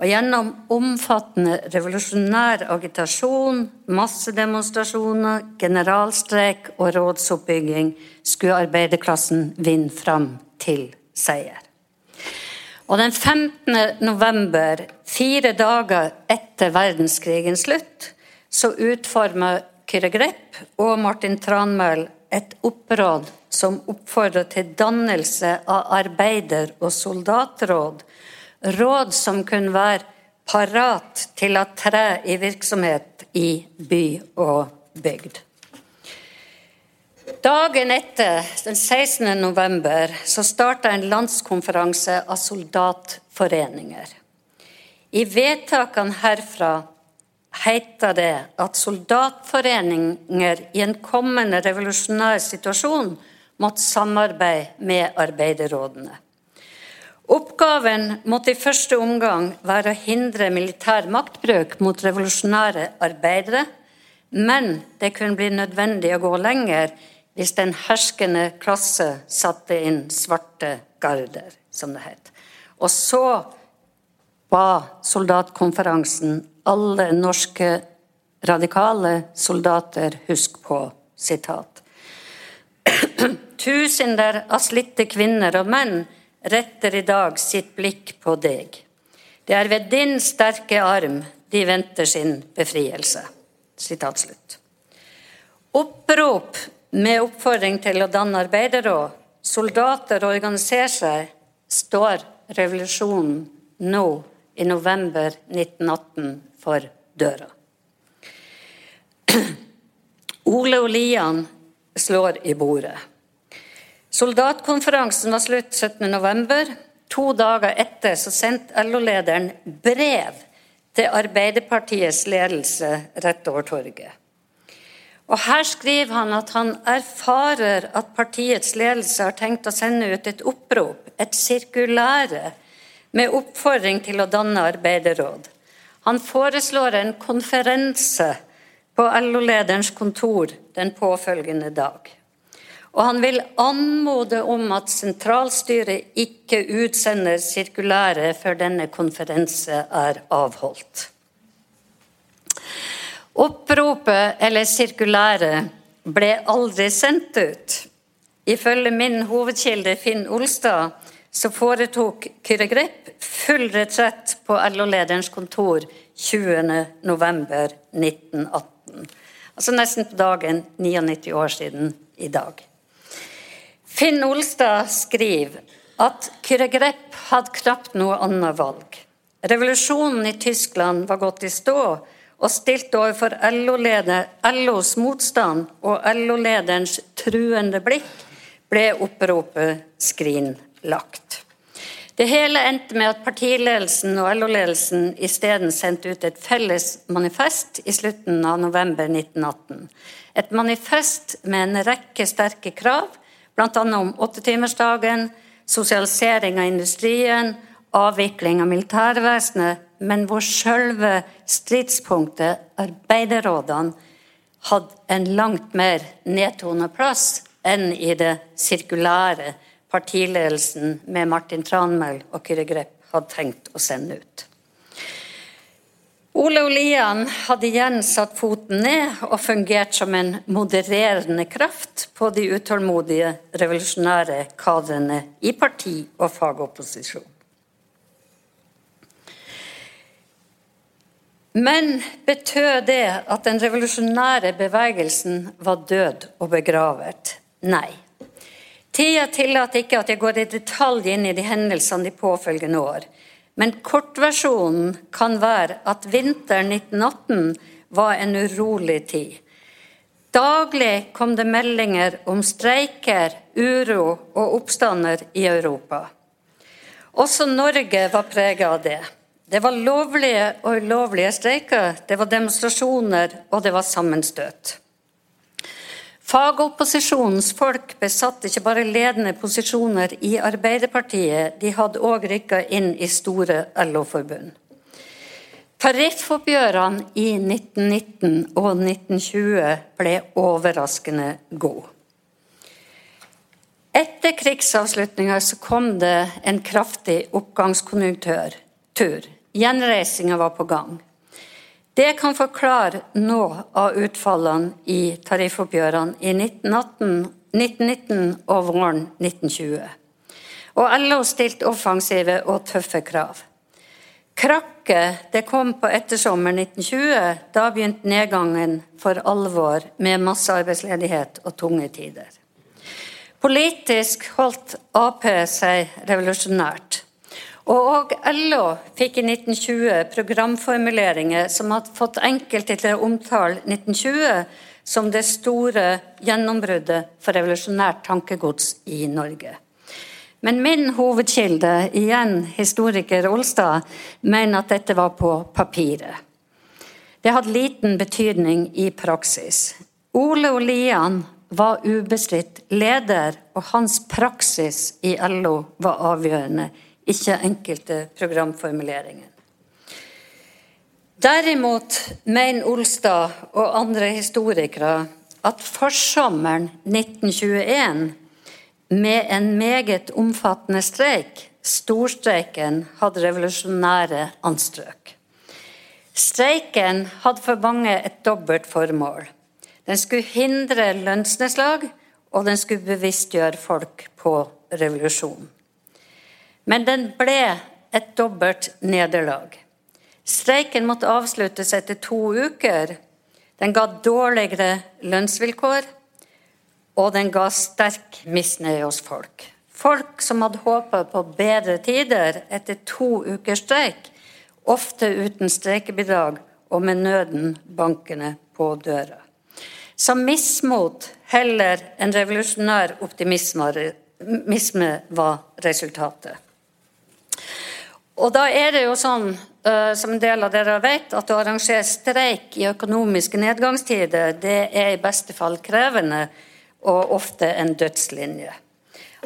Og gjennom omfattende revolusjonær agitasjon, massedemonstrasjoner, generalstreik og rådsoppbygging skulle arbeiderklassen vinne fram til seier. Og den 15. november, fire dager etter verdenskrigens slutt, så utforma Kyrre Grepp og Martin Tranmæl et oppråd som oppfordrer til dannelse av arbeider- og soldatråd råd som kunne være parat til å tre i virksomhet i by og bygd. Dagen etter, den 16. november, så starta en landskonferanse av soldatforeninger. I vedtakene herfra heter det at soldatforeninger i en kommende revolusjonær situasjon måtte samarbeide med arbeiderrådene. Oppgaven måtte i første omgang være å hindre militær maktbruk mot revolusjonære arbeidere, men det kunne bli nødvendig å gå lenger hvis den herskende klasse satte inn svarte garder, som det het. Og så ba soldatkonferansen alle norske radikale soldater husk på sitat. Tusener av slitte kvinner og menn retter i dag sitt blikk på deg. Det er ved din sterke arm de venter sin befrielse. Slutt. Opprop med oppfordring til å danne arbeiderråd, soldater organisere seg, står revolusjonen nå i november 1918 for døra. Ole og Lian slår i bordet. Soldatkonferansen var slutt 17.11. To dager etter så sendte LO-lederen brev til Arbeiderpartiets ledelse rett over torget. Og Her skriver han at han erfarer at partiets ledelse har tenkt å sende ut et opprop, et sirkulære, med oppfordring til å danne arbeiderråd. Han foreslår en konferanse på LO-lederens kontor den påfølgende dag. Og han vil anmode om at sentralstyret ikke utsender sirkulære før denne konferanse er avholdt. Oppropet, eller sirkulæret, ble aldri sendt ut. Ifølge min hovedkilde Finn Olstad så foretok Kyrre Grepp full retrett på LO-lederens kontor 20.11.1918. Altså nesten på dagen 99 år siden i dag. Finn Olstad skriver at Kyrre Grepp hadde knapt noe annet valg. Revolusjonen i Tyskland var gått i stå, og stilt overfor LOs motstand og LO-lederens truende blikk ble oppropet skrinlagt. Det hele endte med at partiledelsen og LO-ledelsen isteden sendte ut et felles manifest i slutten av november 1918. Et manifest med en rekke sterke krav bl.a. om åttetimersdagen, sosialisering av industrien, avvikling av militærvesenet, men hvor selve stridspunktet, arbeiderrådene, hadde en langt mer nedtonet plass enn i det sirkulære partiledelsen med Martin Tranmæl og Kyrre Grepp hadde tenkt å sende ut. Ole Olian hadde igjen satt foten ned og fungert som en modererende kraft på de utålmodige revolusjonære kadrene i parti og fagopposisjon. Men betød det at den revolusjonære bevegelsen var død og begravet? Nei. Tida tillater ikke at jeg går i detalj inn i de hendelsene de påfølgende år. Men kortversjonen kan være at vinteren 1918 var en urolig tid. Daglig kom det meldinger om streiker, uro og oppstander i Europa. Også Norge var preget av det. Det var lovlige og ulovlige streiker, det var demonstrasjoner, og det var sammenstøt. Fagopposisjonens folk besatt ikke bare ledende posisjoner i Arbeiderpartiet, de hadde òg rykka inn i store LO-forbund. Tariffoppgjørene i 1919 og 1920 ble overraskende gode. Etter krigsavslutninga kom det en kraftig oppgangskonjunktur. Gjenreisinga var på gang. Det kan forklare noe av utfallene i tariffoppgjørene i 1918, 1919 og våren 1920. Og LO stilte offensive og tøffe krav. Krakket det kom på ettersommeren 1920. Da begynte nedgangen for alvor med massearbeidsledighet og tunge tider. Politisk holdt Ap seg revolusjonært. Og LO fikk i 1920 programformuleringer som hadde fått enkelte til å omtale 1920 som det store gjennombruddet for revolusjonært tankegods i Norge. Men min hovedkilde, igjen historiker Olstad, mener at dette var på papiret. Det hadde liten betydning i praksis. Ole Olian var ubestridt leder, og hans praksis i LO var avgjørende ikke enkelte programformuleringer. Derimot mener Olstad og andre historikere at forsommeren 1921, med en meget omfattende streik, storstreiken, hadde revolusjonære anstrøk. Streiken hadde for mange et dobbelt formål. Den skulle hindre lønnsnedslag, og den skulle bevisstgjøre folk på revolusjonen. Men den ble et dobbelt nederlag. Streiken måtte avsluttes etter to uker. Den ga dårligere lønnsvilkår, og den ga sterk misnøye hos folk. Folk som hadde håpet på bedre tider etter to ukers streik, ofte uten streikebidrag og med nøden bankende på døra. Som mismot heller enn revolusjonær optimisme var resultatet. Og da er det jo sånn, uh, som en del av dere vet, at å arrangere streik i økonomiske nedgangstider, det er i beste fall krevende og ofte en dødslinje.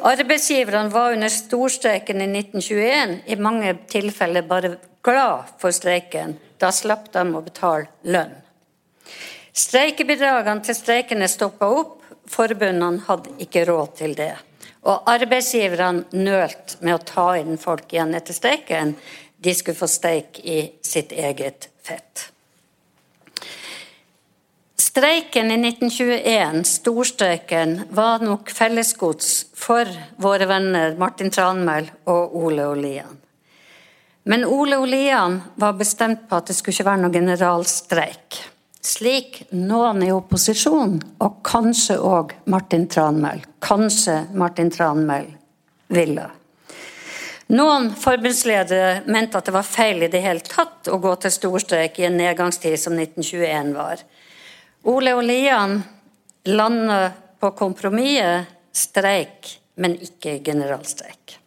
Arbeidsgiverne var under storstreiken i 1921 i mange tilfeller bare glad for streiken. Da slapp de å betale lønn. Streikebidragene til streikene stoppa opp, forbundene hadde ikke råd til det. Og arbeidsgiverne nølte med å ta inn folk igjen etter streiken. De skulle få steik i sitt eget fett. Streiken i 1921, storstreiken, var nok fellesgods for våre venner Martin Tranmæl og Ole Olian. Men Ole Olian var bestemt på at det skulle ikke være noe generalstreik slik noen i opposisjon, og kanskje òg Martin Tranmæl, kanskje Martin Tranmæl ville. Noen forbundsledere mente at det var feil i det hele tatt å gå til storstreik i en nedgangstid som 1921 var. Ole og Lian landet på kompromisset streik, men ikke generalstreik.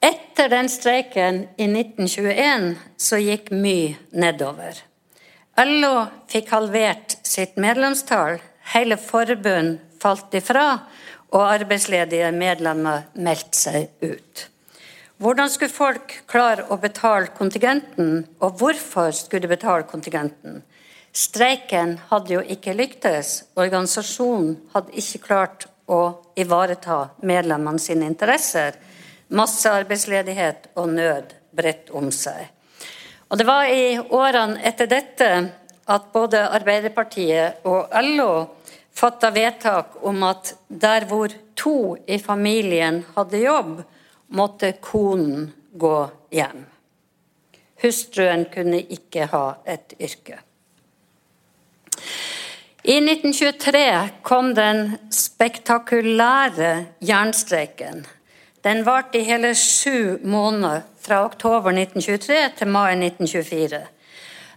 Etter den streiken i 1921 så gikk mye nedover. LO fikk halvert sitt medlemstall, hele forbund falt ifra, og arbeidsledige medlemmer meldte seg ut. Hvordan skulle folk klare å betale kontingenten, og hvorfor skulle de betale kontingenten? Streiken hadde jo ikke lyktes, organisasjonen hadde ikke klart å ivareta medlemmene sine interesser. Massearbeidsledighet og nød bredt om seg. Og Det var i årene etter dette at både Arbeiderpartiet og LO fatta vedtak om at der hvor to i familien hadde jobb, måtte konen gå hjem. Hustruen kunne ikke ha et yrke. I 1923 kom den spektakulære jernstreiken. Den varte i hele sju måneder fra oktober 1923 til mai 1924.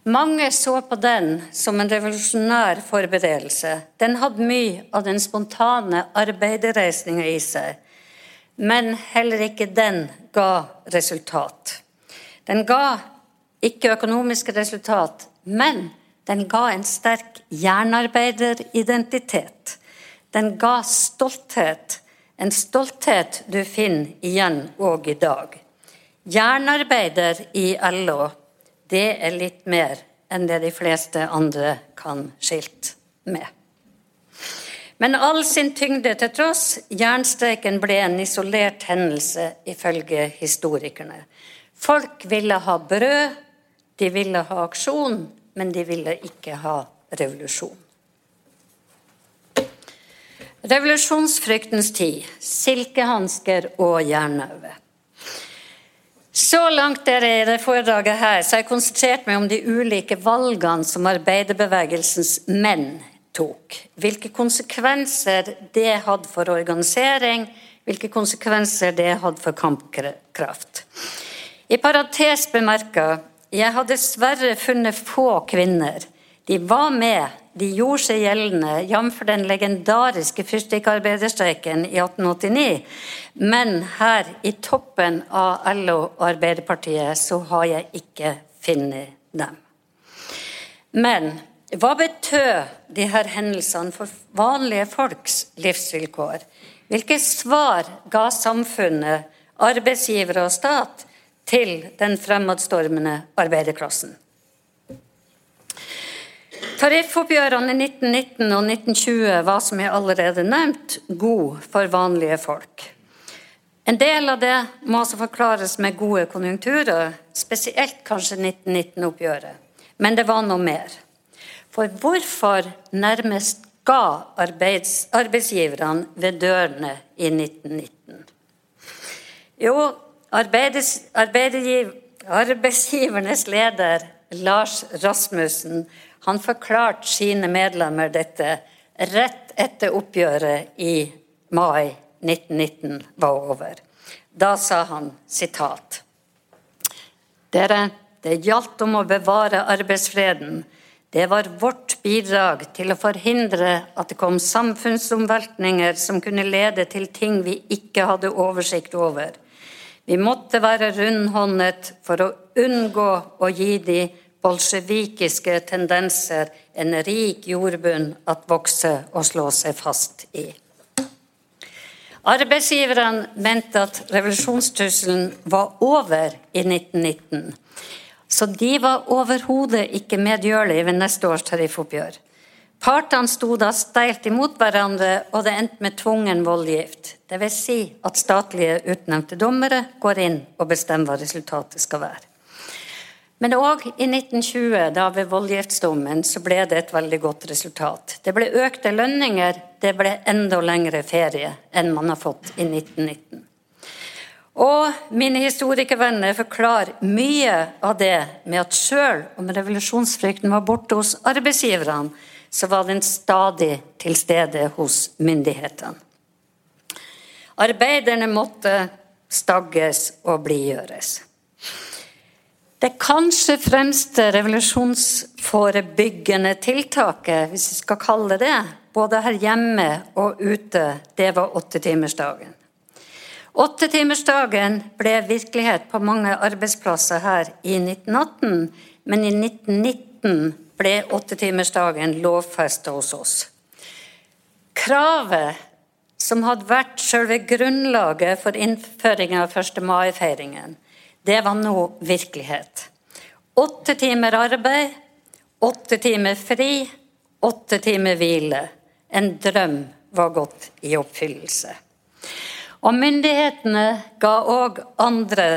Mange så på den som en revolusjonær forberedelse. Den hadde mye av den spontane arbeiderreisninga i seg. Men heller ikke den ga resultat. Den ga ikke økonomiske resultat, men den ga en sterk jernarbeideridentitet. Den ga stolthet, en stolthet du finner igjen òg i dag. Jernarbeider i LO, det er litt mer enn det de fleste andre kan skilt med. Men all sin tyngde til tross, jernstreiken ble en isolert hendelse ifølge historikerne. Folk ville ha brød, de ville ha aksjon, men de ville ikke ha revolusjon. Revolusjonsfryktens tid, silkehansker og jernnøve. Så langt er det i det foredraget her, så har jeg konsentrert meg om de ulike valgene som arbeiderbevegelsens menn tok. Hvilke konsekvenser det hadde for organisering, hvilke konsekvenser det hadde for kampkraft. I parentes bemerka jeg har dessverre funnet få kvinner. De var med, de gjorde seg gjeldende, jf. den legendariske fyrstikkarbeiderstreiken i 1889. Men her i toppen av LO og Arbeiderpartiet så har jeg ikke funnet dem. Men hva betød her hendelsene for vanlige folks livsvilkår? Hvilke svar ga samfunnet, arbeidsgivere og stat til den fremadstormende arbeiderklassen. Tariffoppgjørene i 1919 og 1920 var, som jeg allerede nevnt, god for vanlige folk. En del av det må altså forklares med gode konjunkturer, spesielt kanskje 1919-oppgjøret. Men det var noe mer. For hvorfor nærmest ga arbeids, arbeidsgiverne ved dørene i 1919? Jo, arbeidsgivernes leder, Lars Rasmussen, han forklarte sine medlemmer dette rett etter oppgjøret i mai 1919 var over. Da sa han sitat Dere, det gjaldt om å bevare arbeidsfreden. Det var vårt bidrag til å forhindre at det kom samfunnsomveltninger som kunne lede til ting vi ikke hadde oversikt over. Vi måtte være rundhåndet for å unngå å gi de bolsjevikiske tendenser en rik jordbunn at vokse og slå seg fast i. Arbeidsgiverne mente at revolusjonstrusselen var over i 1919, så de var overhodet ikke medgjørlige ved neste års tariffoppgjør. Partene sto da steilt imot hverandre, og det endte med tvungen voldgift. Dvs. Si at statlige utnevnte dommere går inn og bestemmer hva resultatet skal være. Men òg i 1920, da ved voldgiftsdommen, så ble det et veldig godt resultat. Det ble økte lønninger, det ble enda lengre ferie enn man har fått i 1919. Og mine historikervenner forklarer mye av det med at sjøl om revolusjonsfrykten var borte hos arbeidsgiverne, så var den stadig til stede hos myndighetene. Arbeiderne måtte stagges og blidgjøres. Det kanskje fremste revolusjonsforebyggende tiltaket, hvis vi skal kalle det både her hjemme og ute, det var åttetimersdagen. Åttetimersdagen ble virkelighet på mange arbeidsplasser her i 1918, men i 1919 ble åttetimersdagen lovfesta hos oss. Kravet som hadde vært selve grunnlaget for innføringen av 1. mai-feiringen, det var nå virkelighet. Åtte timer arbeid, åtte timer fri, åtte timer hvile. En drøm var gått i oppfyllelse. Og myndighetene ga òg andre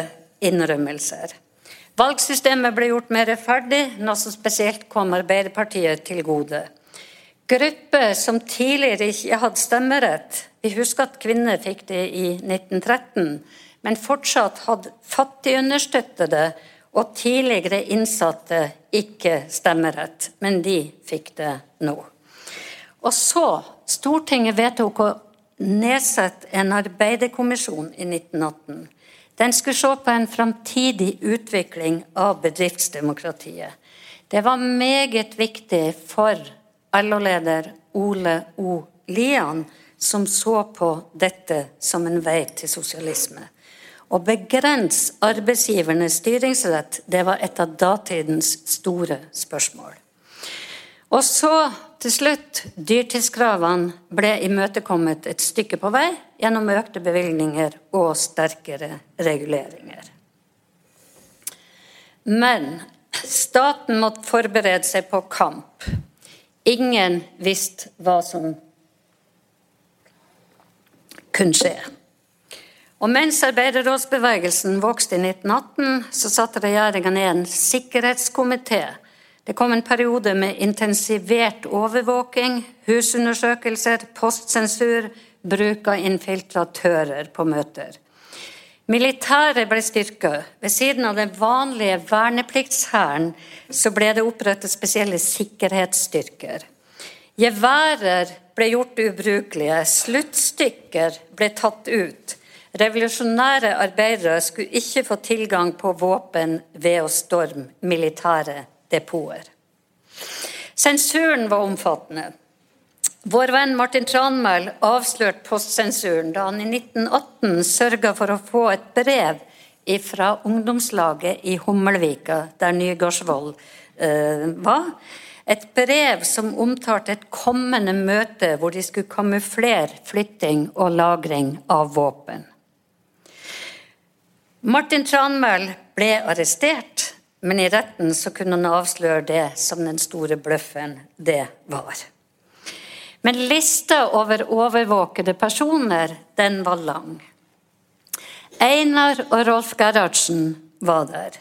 innrømmelser. Valgsystemet ble gjort mer rettferdig, noe som spesielt kom Arbeiderpartiet til gode. Grupper som tidligere ikke hadde stemmerett Vi husker at kvinner fikk det i 1913, men fortsatt hadde fattigunderstøttede og tidligere innsatte ikke stemmerett, men de fikk det nå. Og så Stortinget vedtok å nedsette en arbeiderkommisjon i 1918. Den skulle se på en framtidig utvikling av bedriftsdemokratiet. Det var meget viktig for LO-leder Ole O. Lian, som så på dette som en vei til sosialisme. Å begrense arbeidsgivernes styringsrett det var et av datidens store spørsmål. Og så til slutt dyrtidskravene ble imøtekommet et stykke på vei gjennom økte bevilgninger og sterkere reguleringer. Men staten måtte forberede seg på kamp. Ingen visste hva som kunne skje. Og mens arbeiderrådsbevegelsen vokste i 1918, så satte regjeringa ned en sikkerhetskomité. Det kom en periode med intensivert overvåking, husundersøkelser, postsensur, bruk av infiltratører på møter. Militæret ble styrka. Ved siden av den vanlige vernepliktshæren så ble det opprettet spesielle sikkerhetsstyrker. Geværer ble gjort ubrukelige, sluttstykker ble tatt ut. Revolusjonære arbeidere skulle ikke få tilgang på våpen ved å storme militære depoter. Sensuren var omfattende. Vår venn Martin Tranmæl avslørte postsensuren da han i 1918 sørga for å få et brev fra ungdomslaget i Hummelvika, der Nygardsvold eh, var. Et brev som omtalte et kommende møte hvor de skulle kamuflere flytting og lagring av våpen. Martin Tranmæl ble arrestert, men i retten så kunne han avsløre det som den store bløffen det var. Men lista over overvåkede personer, den var lang. Einar og Rolf Gerhardsen var der.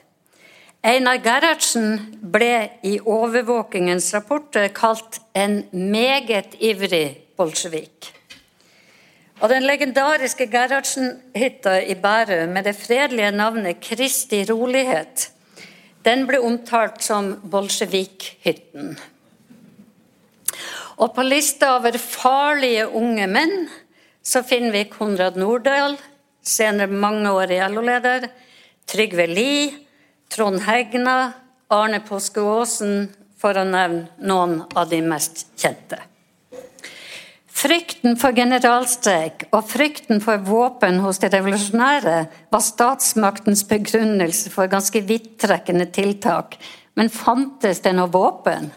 Einar Gerhardsen ble i overvåkingens rapporter kalt en meget ivrig bolsjevik. Og den legendariske Gerhardsen-hytta i Bærum med det fredelige navnet Kristi rolighet, den ble omtalt som bolsjevik-hytten. Og på lista over farlige unge menn så finner vi Konrad Nordahl, senere mangeårig LO-leder, Trygve Lie, Trond Hegna, Arne Påske Aasen, for å nevne noen av de mest kjente. Frykten for generalstreik og frykten for våpen hos de revolusjonære var statsmaktens begrunnelse for ganske vidtrekkende tiltak. Men fantes det noe våpen?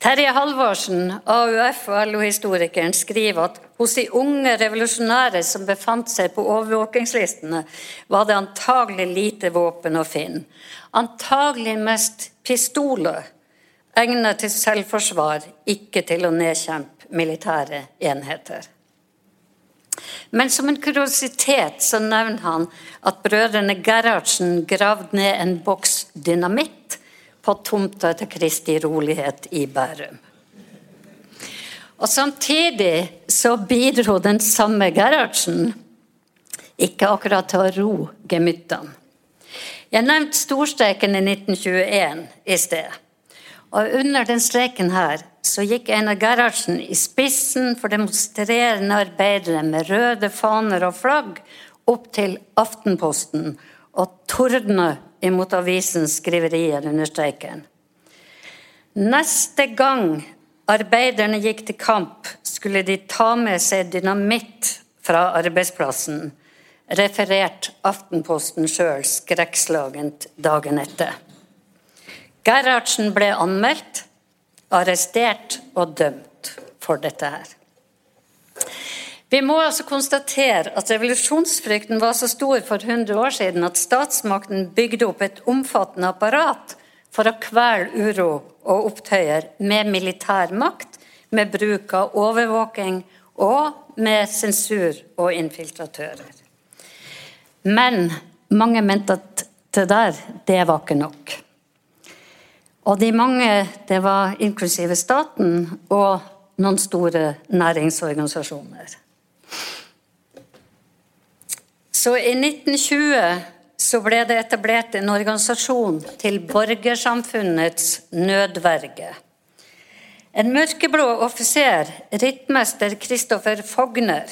Terje Halvorsen, AUF og LO-historikeren, skriver at hos de unge revolusjonære som befant seg på overvåkingslistene, var det antagelig lite våpen å finne. Antagelig mest pistoler, egnet til selvforsvar, ikke til å nedkjempe militære enheter. Men som en kuriositet så nevner han at brødrene Gerhardsen gravde ned en boks dynamitt på tomta til Kristi rolighet i Bærum. Og Samtidig så bidro den samme Gerhardsen ikke akkurat til å ro gemyttene. Jeg nevnte storstreiken i 1921 i sted. Og under den streiken her så gikk Einar Gerhardsen i spissen for demonstrerende arbeidere med røde faner og flagg opp til Aftenposten og tordna imot avisens skriverier under streiken. Neste gang arbeiderne gikk til kamp, skulle de ta med seg dynamitt fra arbeidsplassen, referert Aftenposten sjøl skrekkslagent dagen etter. Gerhardsen ble anmeldt arrestert og dømt for dette her. Vi må altså konstatere at revolusjonsfrykten var så stor for 100 år siden at statsmakten bygde opp et omfattende apparat for å kvele uro og opptøyer med militær makt, med bruk av overvåking og med sensur og infiltratører. Men mange mente at det der, det var ikke nok. Og de mange, det var inklusive staten og noen store næringsorganisasjoner. Så i 1920 så ble det etablert en organisasjon til borgersamfunnets nødverge. En mørkeblå offiser, rittmester Kristoffer Fogner,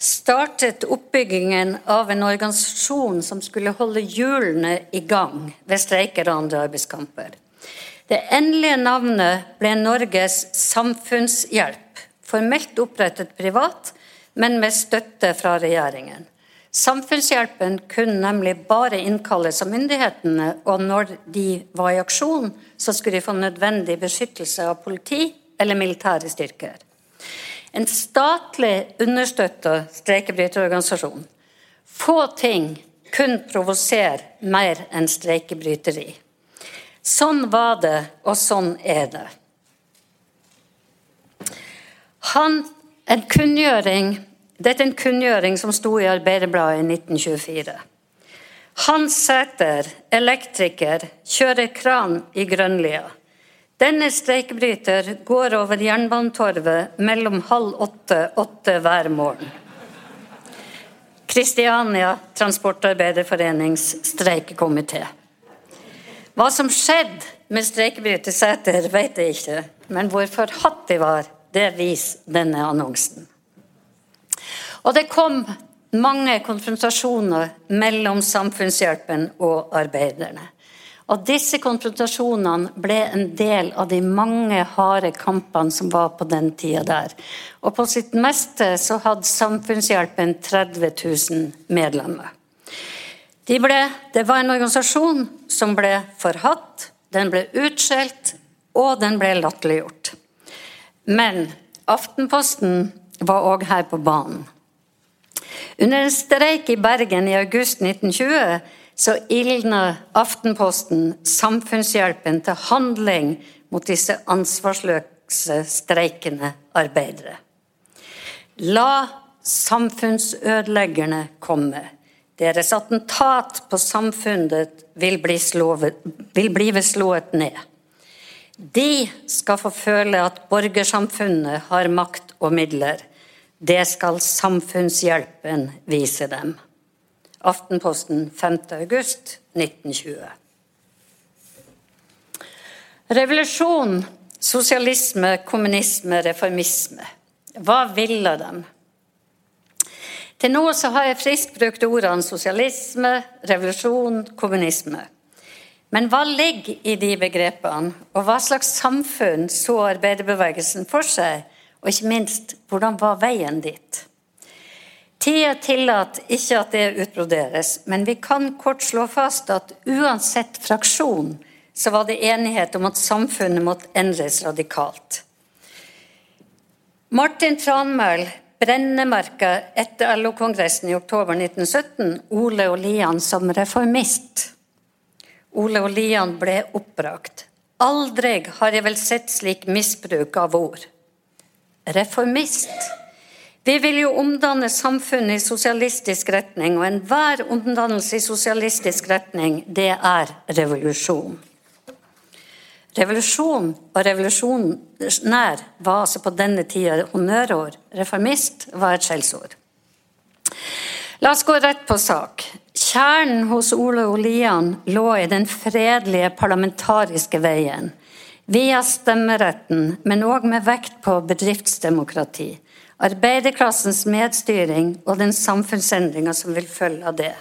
startet oppbyggingen av en organisasjon som skulle holde hjulene i gang ved streiker og andre arbeidskamper. Det endelige navnet ble Norges Samfunnshjelp, formelt opprettet privat, men med støtte fra regjeringen. Samfunnshjelpen kunne nemlig bare innkalles av myndighetene, og når de var i aksjon, så skulle de få nødvendig beskyttelse av politi eller militære styrker. En statlig understøtta streikebryterorganisasjon. Få ting kunne provosere mer enn streikebryteri. Sånn var det, og sånn er det. Han, en kunngjøring dette er en kunngjøring som sto i Arbeiderbladet i 1924. Hans Sæter, elektriker, kjører kran i Grønlia. Denne streikebryter går over Jernbanetorvet mellom halv åtte åtte hver morgen. Kristiania Transportarbeiderforenings streikekomité. Hva som skjedde med streikebryter Sæter, vet jeg ikke, men hvor forhatt de var, det viser denne annonsen. Og det kom mange konfrontasjoner mellom samfunnshjelpen og arbeiderne. Og disse konfrontasjonene ble en del av de mange harde kampene som var på den tida der. Og på sitt meste så hadde Samfunnshjelpen 30 000 medlemmer. De ble, det var en organisasjon som ble forhatt, den ble utskjelt, og den ble latterliggjort. Men Aftenposten var òg her på banen. Under en streik i Bergen i august 1920 så ildna Aftenposten samfunnshjelpen til handling mot disse ansvarsløse streikende arbeidere. La samfunnsødeleggerne komme. Deres attentat på samfunnet vil bli, slået, vil bli slået ned. De skal få føle at borgersamfunnet har makt og midler det skal samfunnshjelpen vise dem. Aftenposten 5. august 1920. Revolusjon, sosialisme, kommunisme, reformisme. Hva ville de? Til nå så har jeg friskt brukt ordene sosialisme, revolusjon, kommunisme. Men hva ligger i de begrepene, og hva slags samfunn så arbeiderbevegelsen for seg og ikke minst, hvordan var veien dit? Tida tillater ikke at det utbroderes, men vi kan kort slå fast at uansett fraksjon, så var det enighet om at samfunnet måtte endres radikalt. Martin Tranmæl brennemerka etter LO-kongressen i oktober 1917 Ole og Lian som reformist. Ole og Lian ble oppbrakt. Aldri har jeg vel sett slik misbruk av ord reformist. Vi vil jo omdanne samfunnet i sosialistisk retning, og enhver omdannelse i sosialistisk retning, det er revolusjon. Revolusjon og revolusjonær var altså på denne tida honnørord. Reformist var et skjellsord. La oss gå rett på sak. Kjernen hos Ole Olian lå i den fredelige parlamentariske veien via stemmeretten, men òg med vekt på bedriftsdemokrati, arbeiderklassens medstyring og den samfunnsendringa som vil følge av det.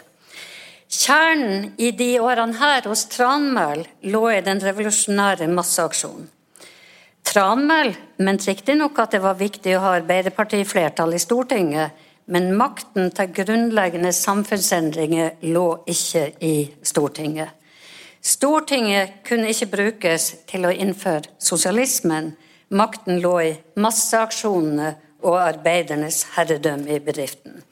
Kjernen i de årene her hos Tranmæl lå i den revolusjonære masseaksjonen. Tranmæl mente riktignok at det var viktig å ha Arbeiderpartiflertall i Stortinget, men makten til grunnleggende samfunnsendringer lå ikke i Stortinget. Stortinget kunne ikke brukes til å innføre sosialismen. Makten lå i masseaksjonene og arbeidernes herredømme i bedriften.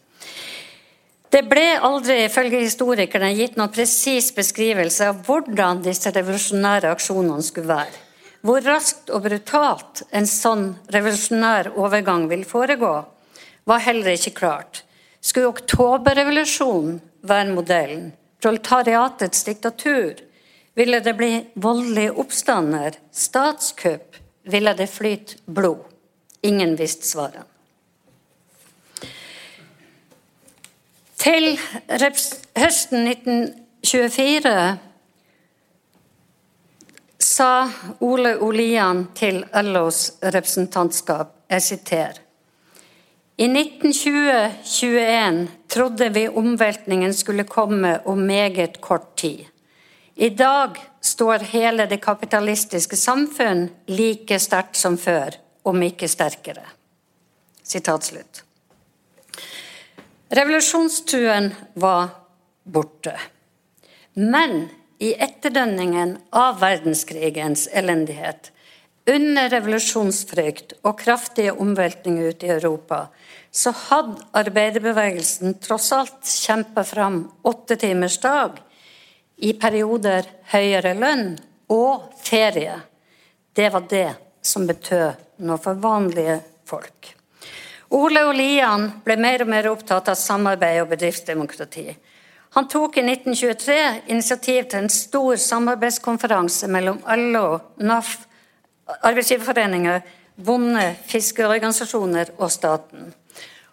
Det ble aldri ifølge historikerne gitt noen presis beskrivelse av hvordan disse revolusjonære aksjonene skulle være. Hvor raskt og brutalt en sånn revolusjonær overgang vil foregå, var heller ikke klart. Skulle oktoberrevolusjonen være modellen? Proletariatets diktatur? Ville det bli voldelige oppstander, statskupp, ville det flyte blod? Ingen visste svaret. Til høsten 1924 sa Ole Olian til LOs representantskap, jeg siterer i 1920-21 trodde vi omveltningen skulle komme om meget kort tid. I dag står hele det kapitalistiske samfunn like sterkt som før, om ikke sterkere. Sitat slutt. Revolusjonstruen var borte. Men i etterdønningen av verdenskrigens elendighet, under revolusjonsfrykt og kraftige omveltninger ute i Europa, så hadde arbeiderbevegelsen tross alt kjempa fram åttetimersdag i perioder høyere lønn og ferie. Det var det som betød noe for vanlige folk. Ole og ble mer og mer opptatt av samarbeid og bedriftsdemokrati. Han tok i 1923 initiativ til en stor samarbeidskonferanse mellom LO, NAF, arbeidsgiverforeninger, bonde-, fiskeorganisasjoner og staten.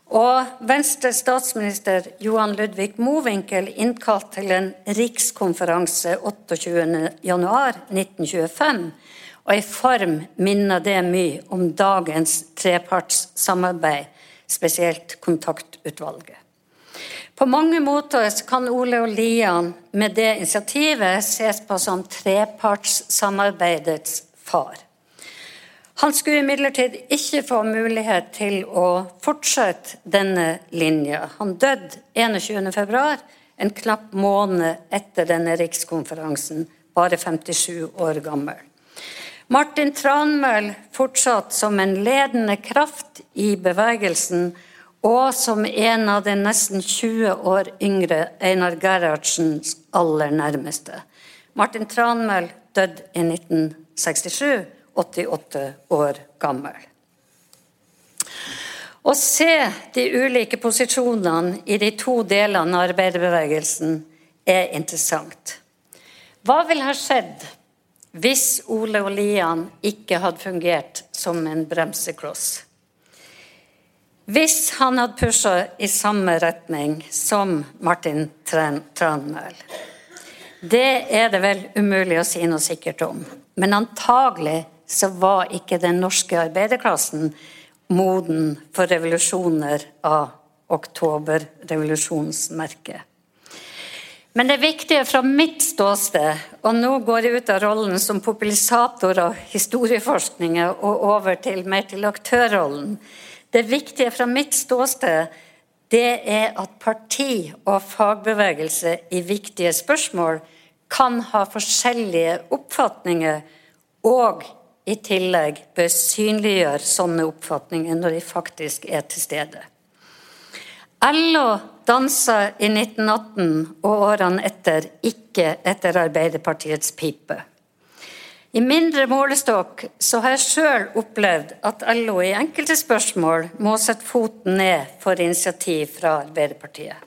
Og Venstres statsminister Johan Ludvig Mowinckel innkalte til en rikskonferanse 28.1.1925. Og i form minner det mye om dagens trepartssamarbeid, spesielt kontaktutvalget. På mange måter kan Ole og Lian med det initiativet ses på som trepartssamarbeidets far. Han skulle imidlertid ikke få mulighet til å fortsette denne linja. Han døde 21.2, en knapp måned etter denne rikskonferansen, bare 57 år gammel. Martin Tranmøll fortsatt som en ledende kraft i bevegelsen, og som en av de nesten 20 år yngre Einar Gerhardsens aller nærmeste. Martin Tranmøll døde i 1967 88 år gammel. Å se de ulike posisjonene i de to delene av arbeiderbevegelsen er interessant. Hva ville ha skjedd hvis Ole og Lian ikke hadde fungert som en bremsekloss? Hvis han hadde pusha i samme retning som Martin Tranmæl? Det er det vel umulig å si noe sikkert om, men antagelig så var ikke den norske arbeiderklassen moden for revolusjoner av oktoberrevolusjonsmerket. Men det viktige fra mitt ståsted, og nå går jeg ut av rollen som populisator av historieforskning og over til mer til aktørrollen, det viktige fra mitt ståsted det er at parti og fagbevegelse i viktige spørsmål kan ha forskjellige oppfatninger og i tillegg bør synliggjøre sånne oppfatninger når de faktisk er til stede. LO dansa i 1918 og årene etter ikke etter Arbeiderpartiets pipe. I mindre målestokk så har jeg sjøl opplevd at LO i enkelte spørsmål må sette foten ned for initiativ fra Arbeiderpartiet.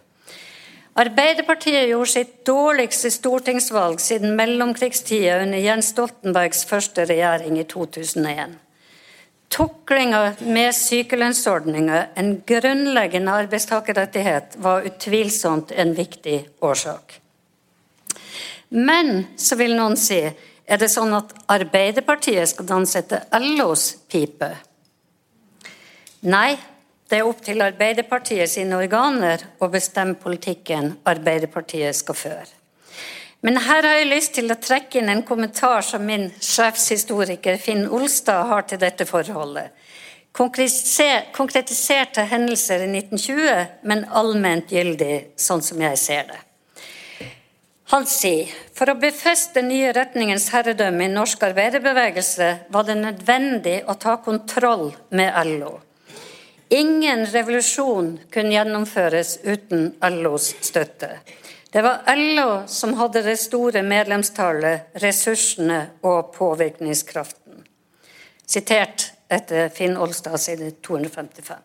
Arbeiderpartiet gjorde sitt dårligste stortingsvalg siden mellomkrigstida under Jens Stoltenbergs første regjering i 2001. Tuklinga med sykelønnsordninga, en grunnleggende arbeidstakerrettighet, var utvilsomt en viktig årsak. Men, så vil noen si, er det sånn at Arbeiderpartiet skal danse etter LOs pipe? Nei, det er opp til Arbeiderpartiet sine organer å bestemme politikken Arbeiderpartiet skal føre. Men her har jeg lyst til å trekke inn en kommentar som min sjefshistoriker Finn Olstad har til dette forholdet. Konkretiserte hendelser i 1920, men allment gyldig, sånn som jeg ser det. Han sier for å befeste nye retningens herredømme i norsk arbeiderbevegelse var det nødvendig å ta kontroll med LO. Ingen revolusjon kunne gjennomføres uten LOs støtte. Det var LO som hadde det store medlemstallet, ressursene og påvirkningskraften. Sitert etter Finn Olstad side 255.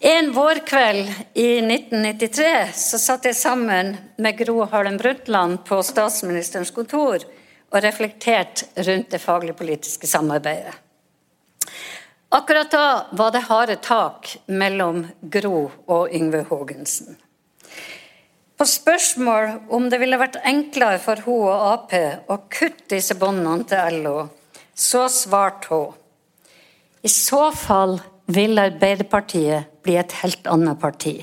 En vårkveld i 1993 så satt jeg sammen med Gro Harlem Brundtland på statsministerens kontor og reflekterte rundt det faglig-politiske samarbeidet. Akkurat da var det harde tak mellom Gro og Yngve Haagensen. På spørsmål om det ville vært enklere for hun og Ap å kutte disse båndene til LO, så svarte hun i så fall vil Arbeiderpartiet bli et helt annet parti.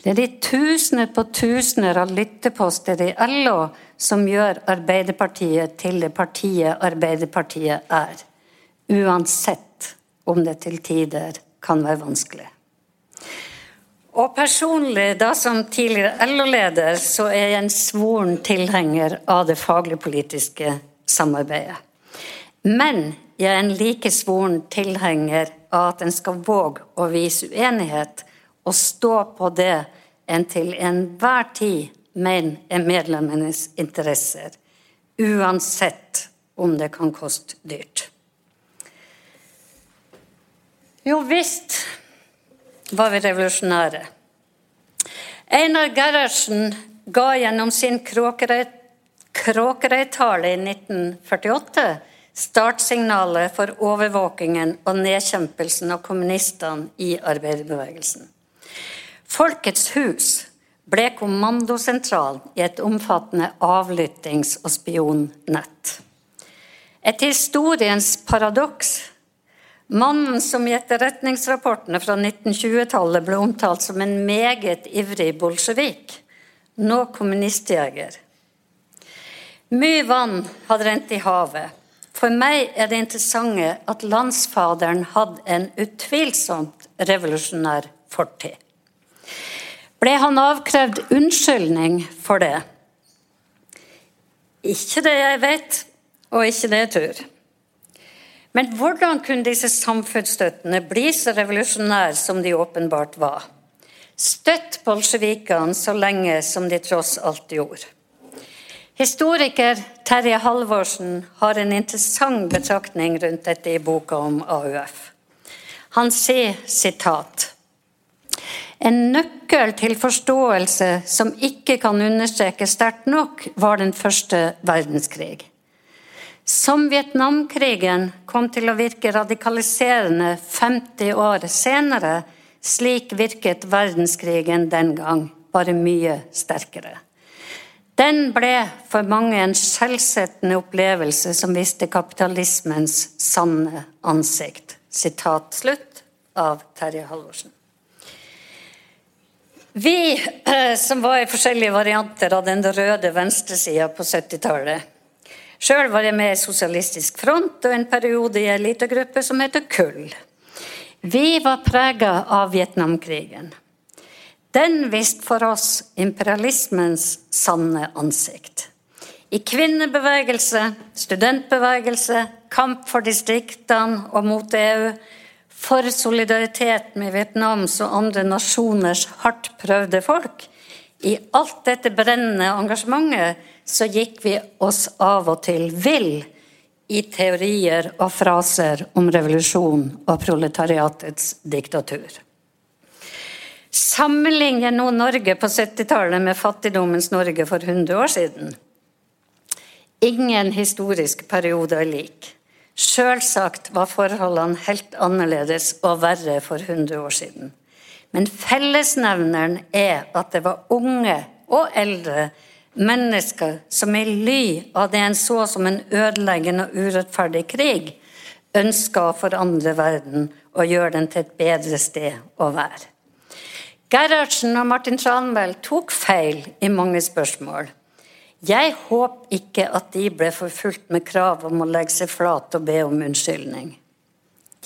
Det er de tusener på tusener av lytteposter i LO som gjør Arbeiderpartiet til det partiet Arbeiderpartiet er. Uansett om det til tider kan være vanskelig. Og personlig, da som tidligere LO-leder, så er jeg en svoren tilhenger av det faglig-politiske samarbeidet. Men jeg er en like svoren tilhenger av at en skal våge å vise uenighet og stå på det en til enhver tid mener er medlemmenes interesser, uansett om det kan koste dyrt. Jo visst var vi revolusjonære. Einar Gerhardsen ga gjennom sin Kråkerøy-tale i 1948 startsignalet for overvåkingen og nedkjempelsen av kommunistene i arbeiderbevegelsen. Folkets hus ble kommandosentral i et omfattende avlyttings- og spionnett. Et historiens paradoks. Mannen som i etterretningsrapportene fra 1920-tallet ble omtalt som en meget ivrig bolsjevik, nå kommunistjeger. Mye vann hadde rent i havet. For meg er det interessante at landsfaderen hadde en utvilsomt revolusjonær fortid. Ble han avkrevd unnskyldning for det? Ikke det jeg vet, og ikke det jeg tror. Men hvordan kunne disse samfunnsstøttene bli så revolusjonære som de åpenbart var? Støtt bolsjevikene så lenge som de tross alt gjorde. Historiker Terje Halvorsen har en interessant betraktning rundt dette i boka om AUF. Han sier sitat en nøkkel til forståelse som ikke kan understrekes sterkt nok, var den første verdenskrig. Som Vietnamkrigen kom til å virke radikaliserende 50 år senere, slik virket verdenskrigen den gang, bare mye sterkere. Den ble for mange en skjellsettende opplevelse som viste kapitalismens sanne ansikt. Sitat slutt av Terje Halvorsen. Vi eh, som var i forskjellige varianter av den røde venstresida på 70-tallet. Sjøl var jeg med i Sosialistisk Front og en periode i ei lita gruppe som heter Kull. Vi var prega av Vietnamkrigen. Den viste for oss imperialismens sanne ansikt. I kvinnebevegelse, studentbevegelse, kamp for distriktene og mot EU, for solidaritet med Vietnams og andre nasjoners hardt prøvde folk. I alt dette brennende engasjementet så gikk vi oss av og til vill i teorier og fraser om revolusjon og proletariatets diktatur. Sammenligner nå Norge på 70-tallet med fattigdommens Norge for 100 år siden? Ingen historisk periode er lik. Sjølsagt var forholdene helt annerledes og verre for 100 år siden. Men fellesnevneren er at det var unge og eldre mennesker som i ly av det en så som en ødeleggende og urettferdig krig, ønska å forandre verden og gjøre den til et bedre sted å være. Gerhardsen og Martin Tranmæl tok feil i mange spørsmål. Jeg håper ikke at de ble forfulgt med krav om å legge seg flat og be om unnskyldning.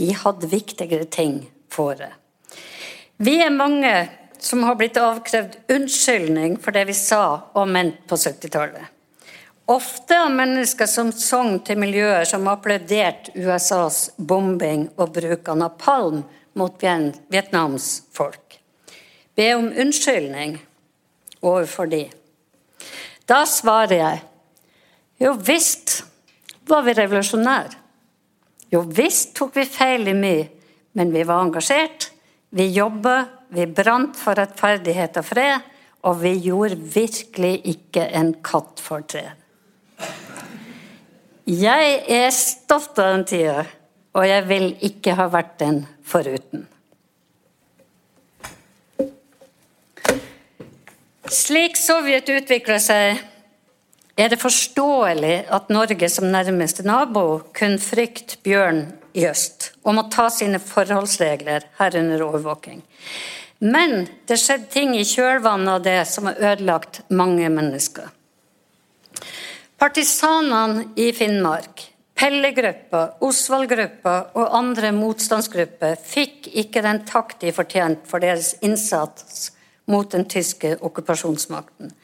De hadde viktigere ting for det. Vi er mange som har blitt avkrevd unnskyldning for det vi sa og mente på 70-tallet. Ofte av mennesker som sang til miljøer som applauderte USAs bombing og bruk av napalm mot Vietnams folk be om unnskyldning overfor de. Da svarer jeg jo visst var vi revolusjonære. Jo visst tok vi feil i mye, men vi var engasjert. Vi jobba, vi brant for rettferdighet og fred, og vi gjorde virkelig ikke en katt for tre. Jeg er stolt av den tida, og jeg vil ikke ha vært den foruten. Slik Sovjet utvikla seg, er det forståelig at Norge som nærmeste nabo kun frykte bjørn i øst om å ta sine forholdsregler, herunder overvåking. Men det skjedde ting i kjølvannet av det som har ødelagt mange mennesker. Partisanene i Finnmark Pelle-gruppa, Osvald-gruppa og andre motstandsgrupper fikk ikke den takt de fortjente for deres innsats mot den tyske okkupasjonsmakten.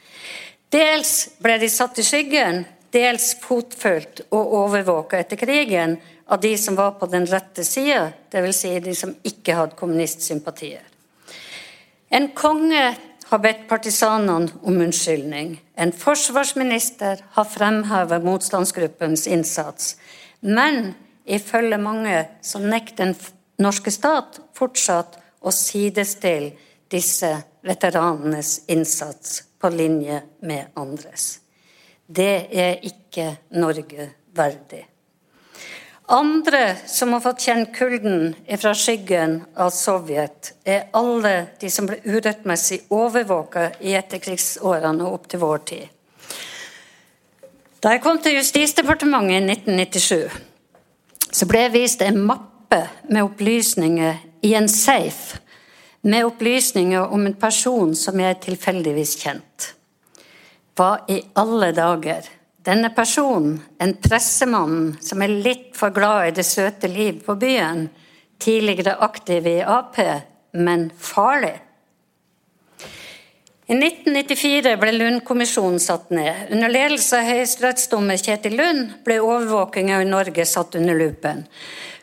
Dels ble de satt i skyggen, dels fotfølgt og overvåka etter krigen av de som var på den rette sida, dvs. Si de som ikke hadde kommunistsympatier. En konge har bedt partisanene om unnskyldning. En forsvarsminister har fremhevet motstandsgruppens innsats. Men ifølge mange så nekter den norske stat fortsatt å sidestille disse veteranenes innsats på linje med andres. Det er ikke Norge verdig. Andre som har fått kjenne kulden fra skyggen av Sovjet, er alle de som ble urettmessig overvåka i etterkrigsårene og opp til vår tid. Da jeg kom til Justisdepartementet i 1997, så ble jeg vist en mappe med opplysninger i en safe, med opplysninger om en person som jeg tilfeldigvis kjent. Hva i alle dager denne personen, en pressemann som er litt for glad i det søte liv på byen, tidligere aktiv i Ap, men farlig. I 1994 ble Lund-kommisjonen satt ned. Under ledelse av høyesterettsdommer Kjetil Lund ble overvåkinga i Norge satt under lupen.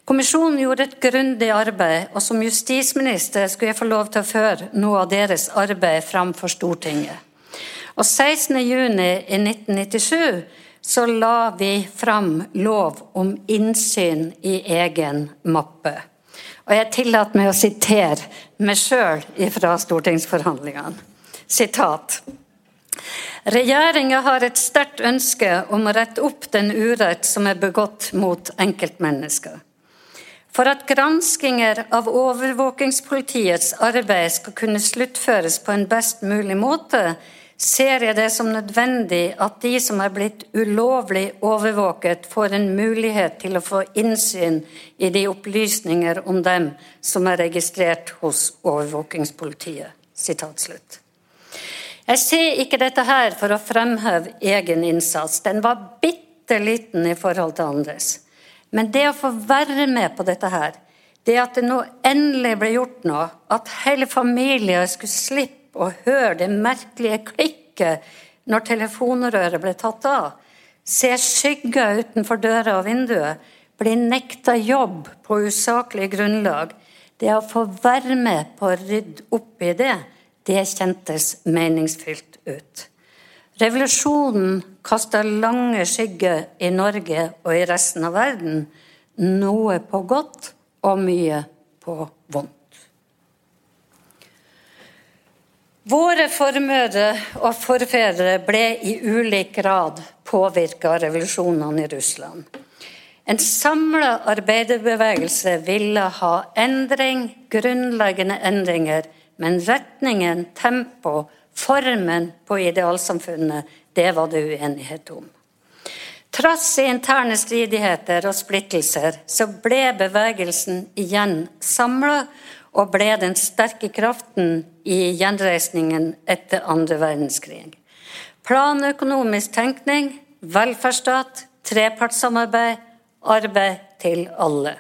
Kommisjonen gjorde et grundig arbeid, og som justisminister skulle jeg få lov til å føre noe av deres arbeid fram for Stortinget. Og 16.6.1997 så la vi fram lov om innsyn i egen mappe. Og jeg tillater meg å sitere meg sjøl fra stortingsforhandlingene. Sitat. Regjeringa har et sterkt ønske om å rette opp den urett som er begått mot enkeltmennesker. For at granskinger av overvåkingspolitiets arbeid skal kunne sluttføres på en best mulig måte, ser jeg det som nødvendig at de som er blitt ulovlig overvåket, får en mulighet til å få innsyn i de opplysninger om dem som er registrert hos overvåkingspolitiet. Jeg ser ikke dette her for å fremheve egen innsats. Den var bitte liten i forhold til andres. Men det å få være med på dette her, det at det nå endelig ble gjort noe, at hele familier skulle slippe å høre det merkelige klikket når telefonrøret ble tatt av, se skygger utenfor døra og vinduet, bli nekta jobb på usaklig grunnlag, det å få være med på å rydde opp i det, det kjentes meningsfylt ut. Revolusjonen kasta lange skygger i Norge og i resten av verden, noe på godt og mye på vondt. Våre formødre og forfedre ble i ulik grad påvirket av revolusjonene i Russland. En samla arbeiderbevegelse ville ha endring, grunnleggende endringer, men retningen, tempo, formen på idealsamfunnet, det var det uenighet om. Trass i interne stridigheter og splittelser, så ble bevegelsen igjen samla og ble den sterke kraften i gjenreisningen etter andre verdenskrig. Planøkonomisk tenkning, velferdsstat, trepartssamarbeid, arbeid til alle.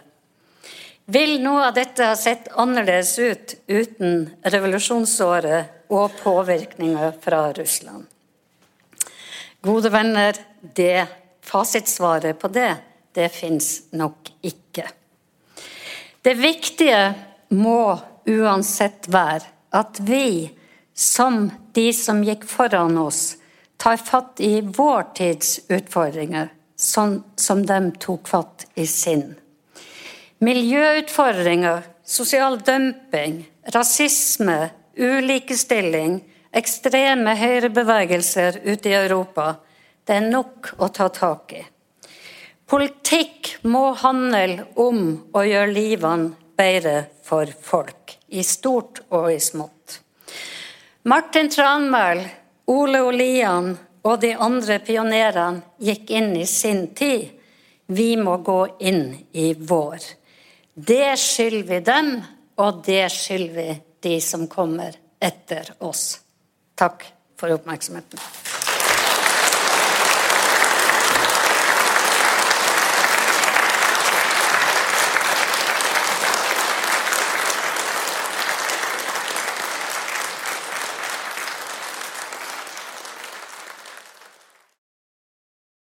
Vil noe av dette ha sett annerledes ut uten revolusjonsåret og påvirkninger fra Russland? Gode venner, det fasitsvaret på det, det fins nok ikke. Det viktige må uansett være at vi, som de som gikk foran oss, tar fatt i vår tids utfordringer, sånn som de tok fatt i sin. Miljøutfordringer, sosial dumping, rasisme, ulikestilling, ekstreme høyrebevegelser ute i Europa. Det er nok å ta tak i. Politikk må handle om å gjøre livene bedre for folk, i stort og i smått. Martin Tranmæl, Ole Olian og de andre pionerene gikk inn i sin tid. Vi må gå inn i vår. Det skylder vi dem, og det skylder vi de som kommer etter oss. Takk for oppmerksomheten.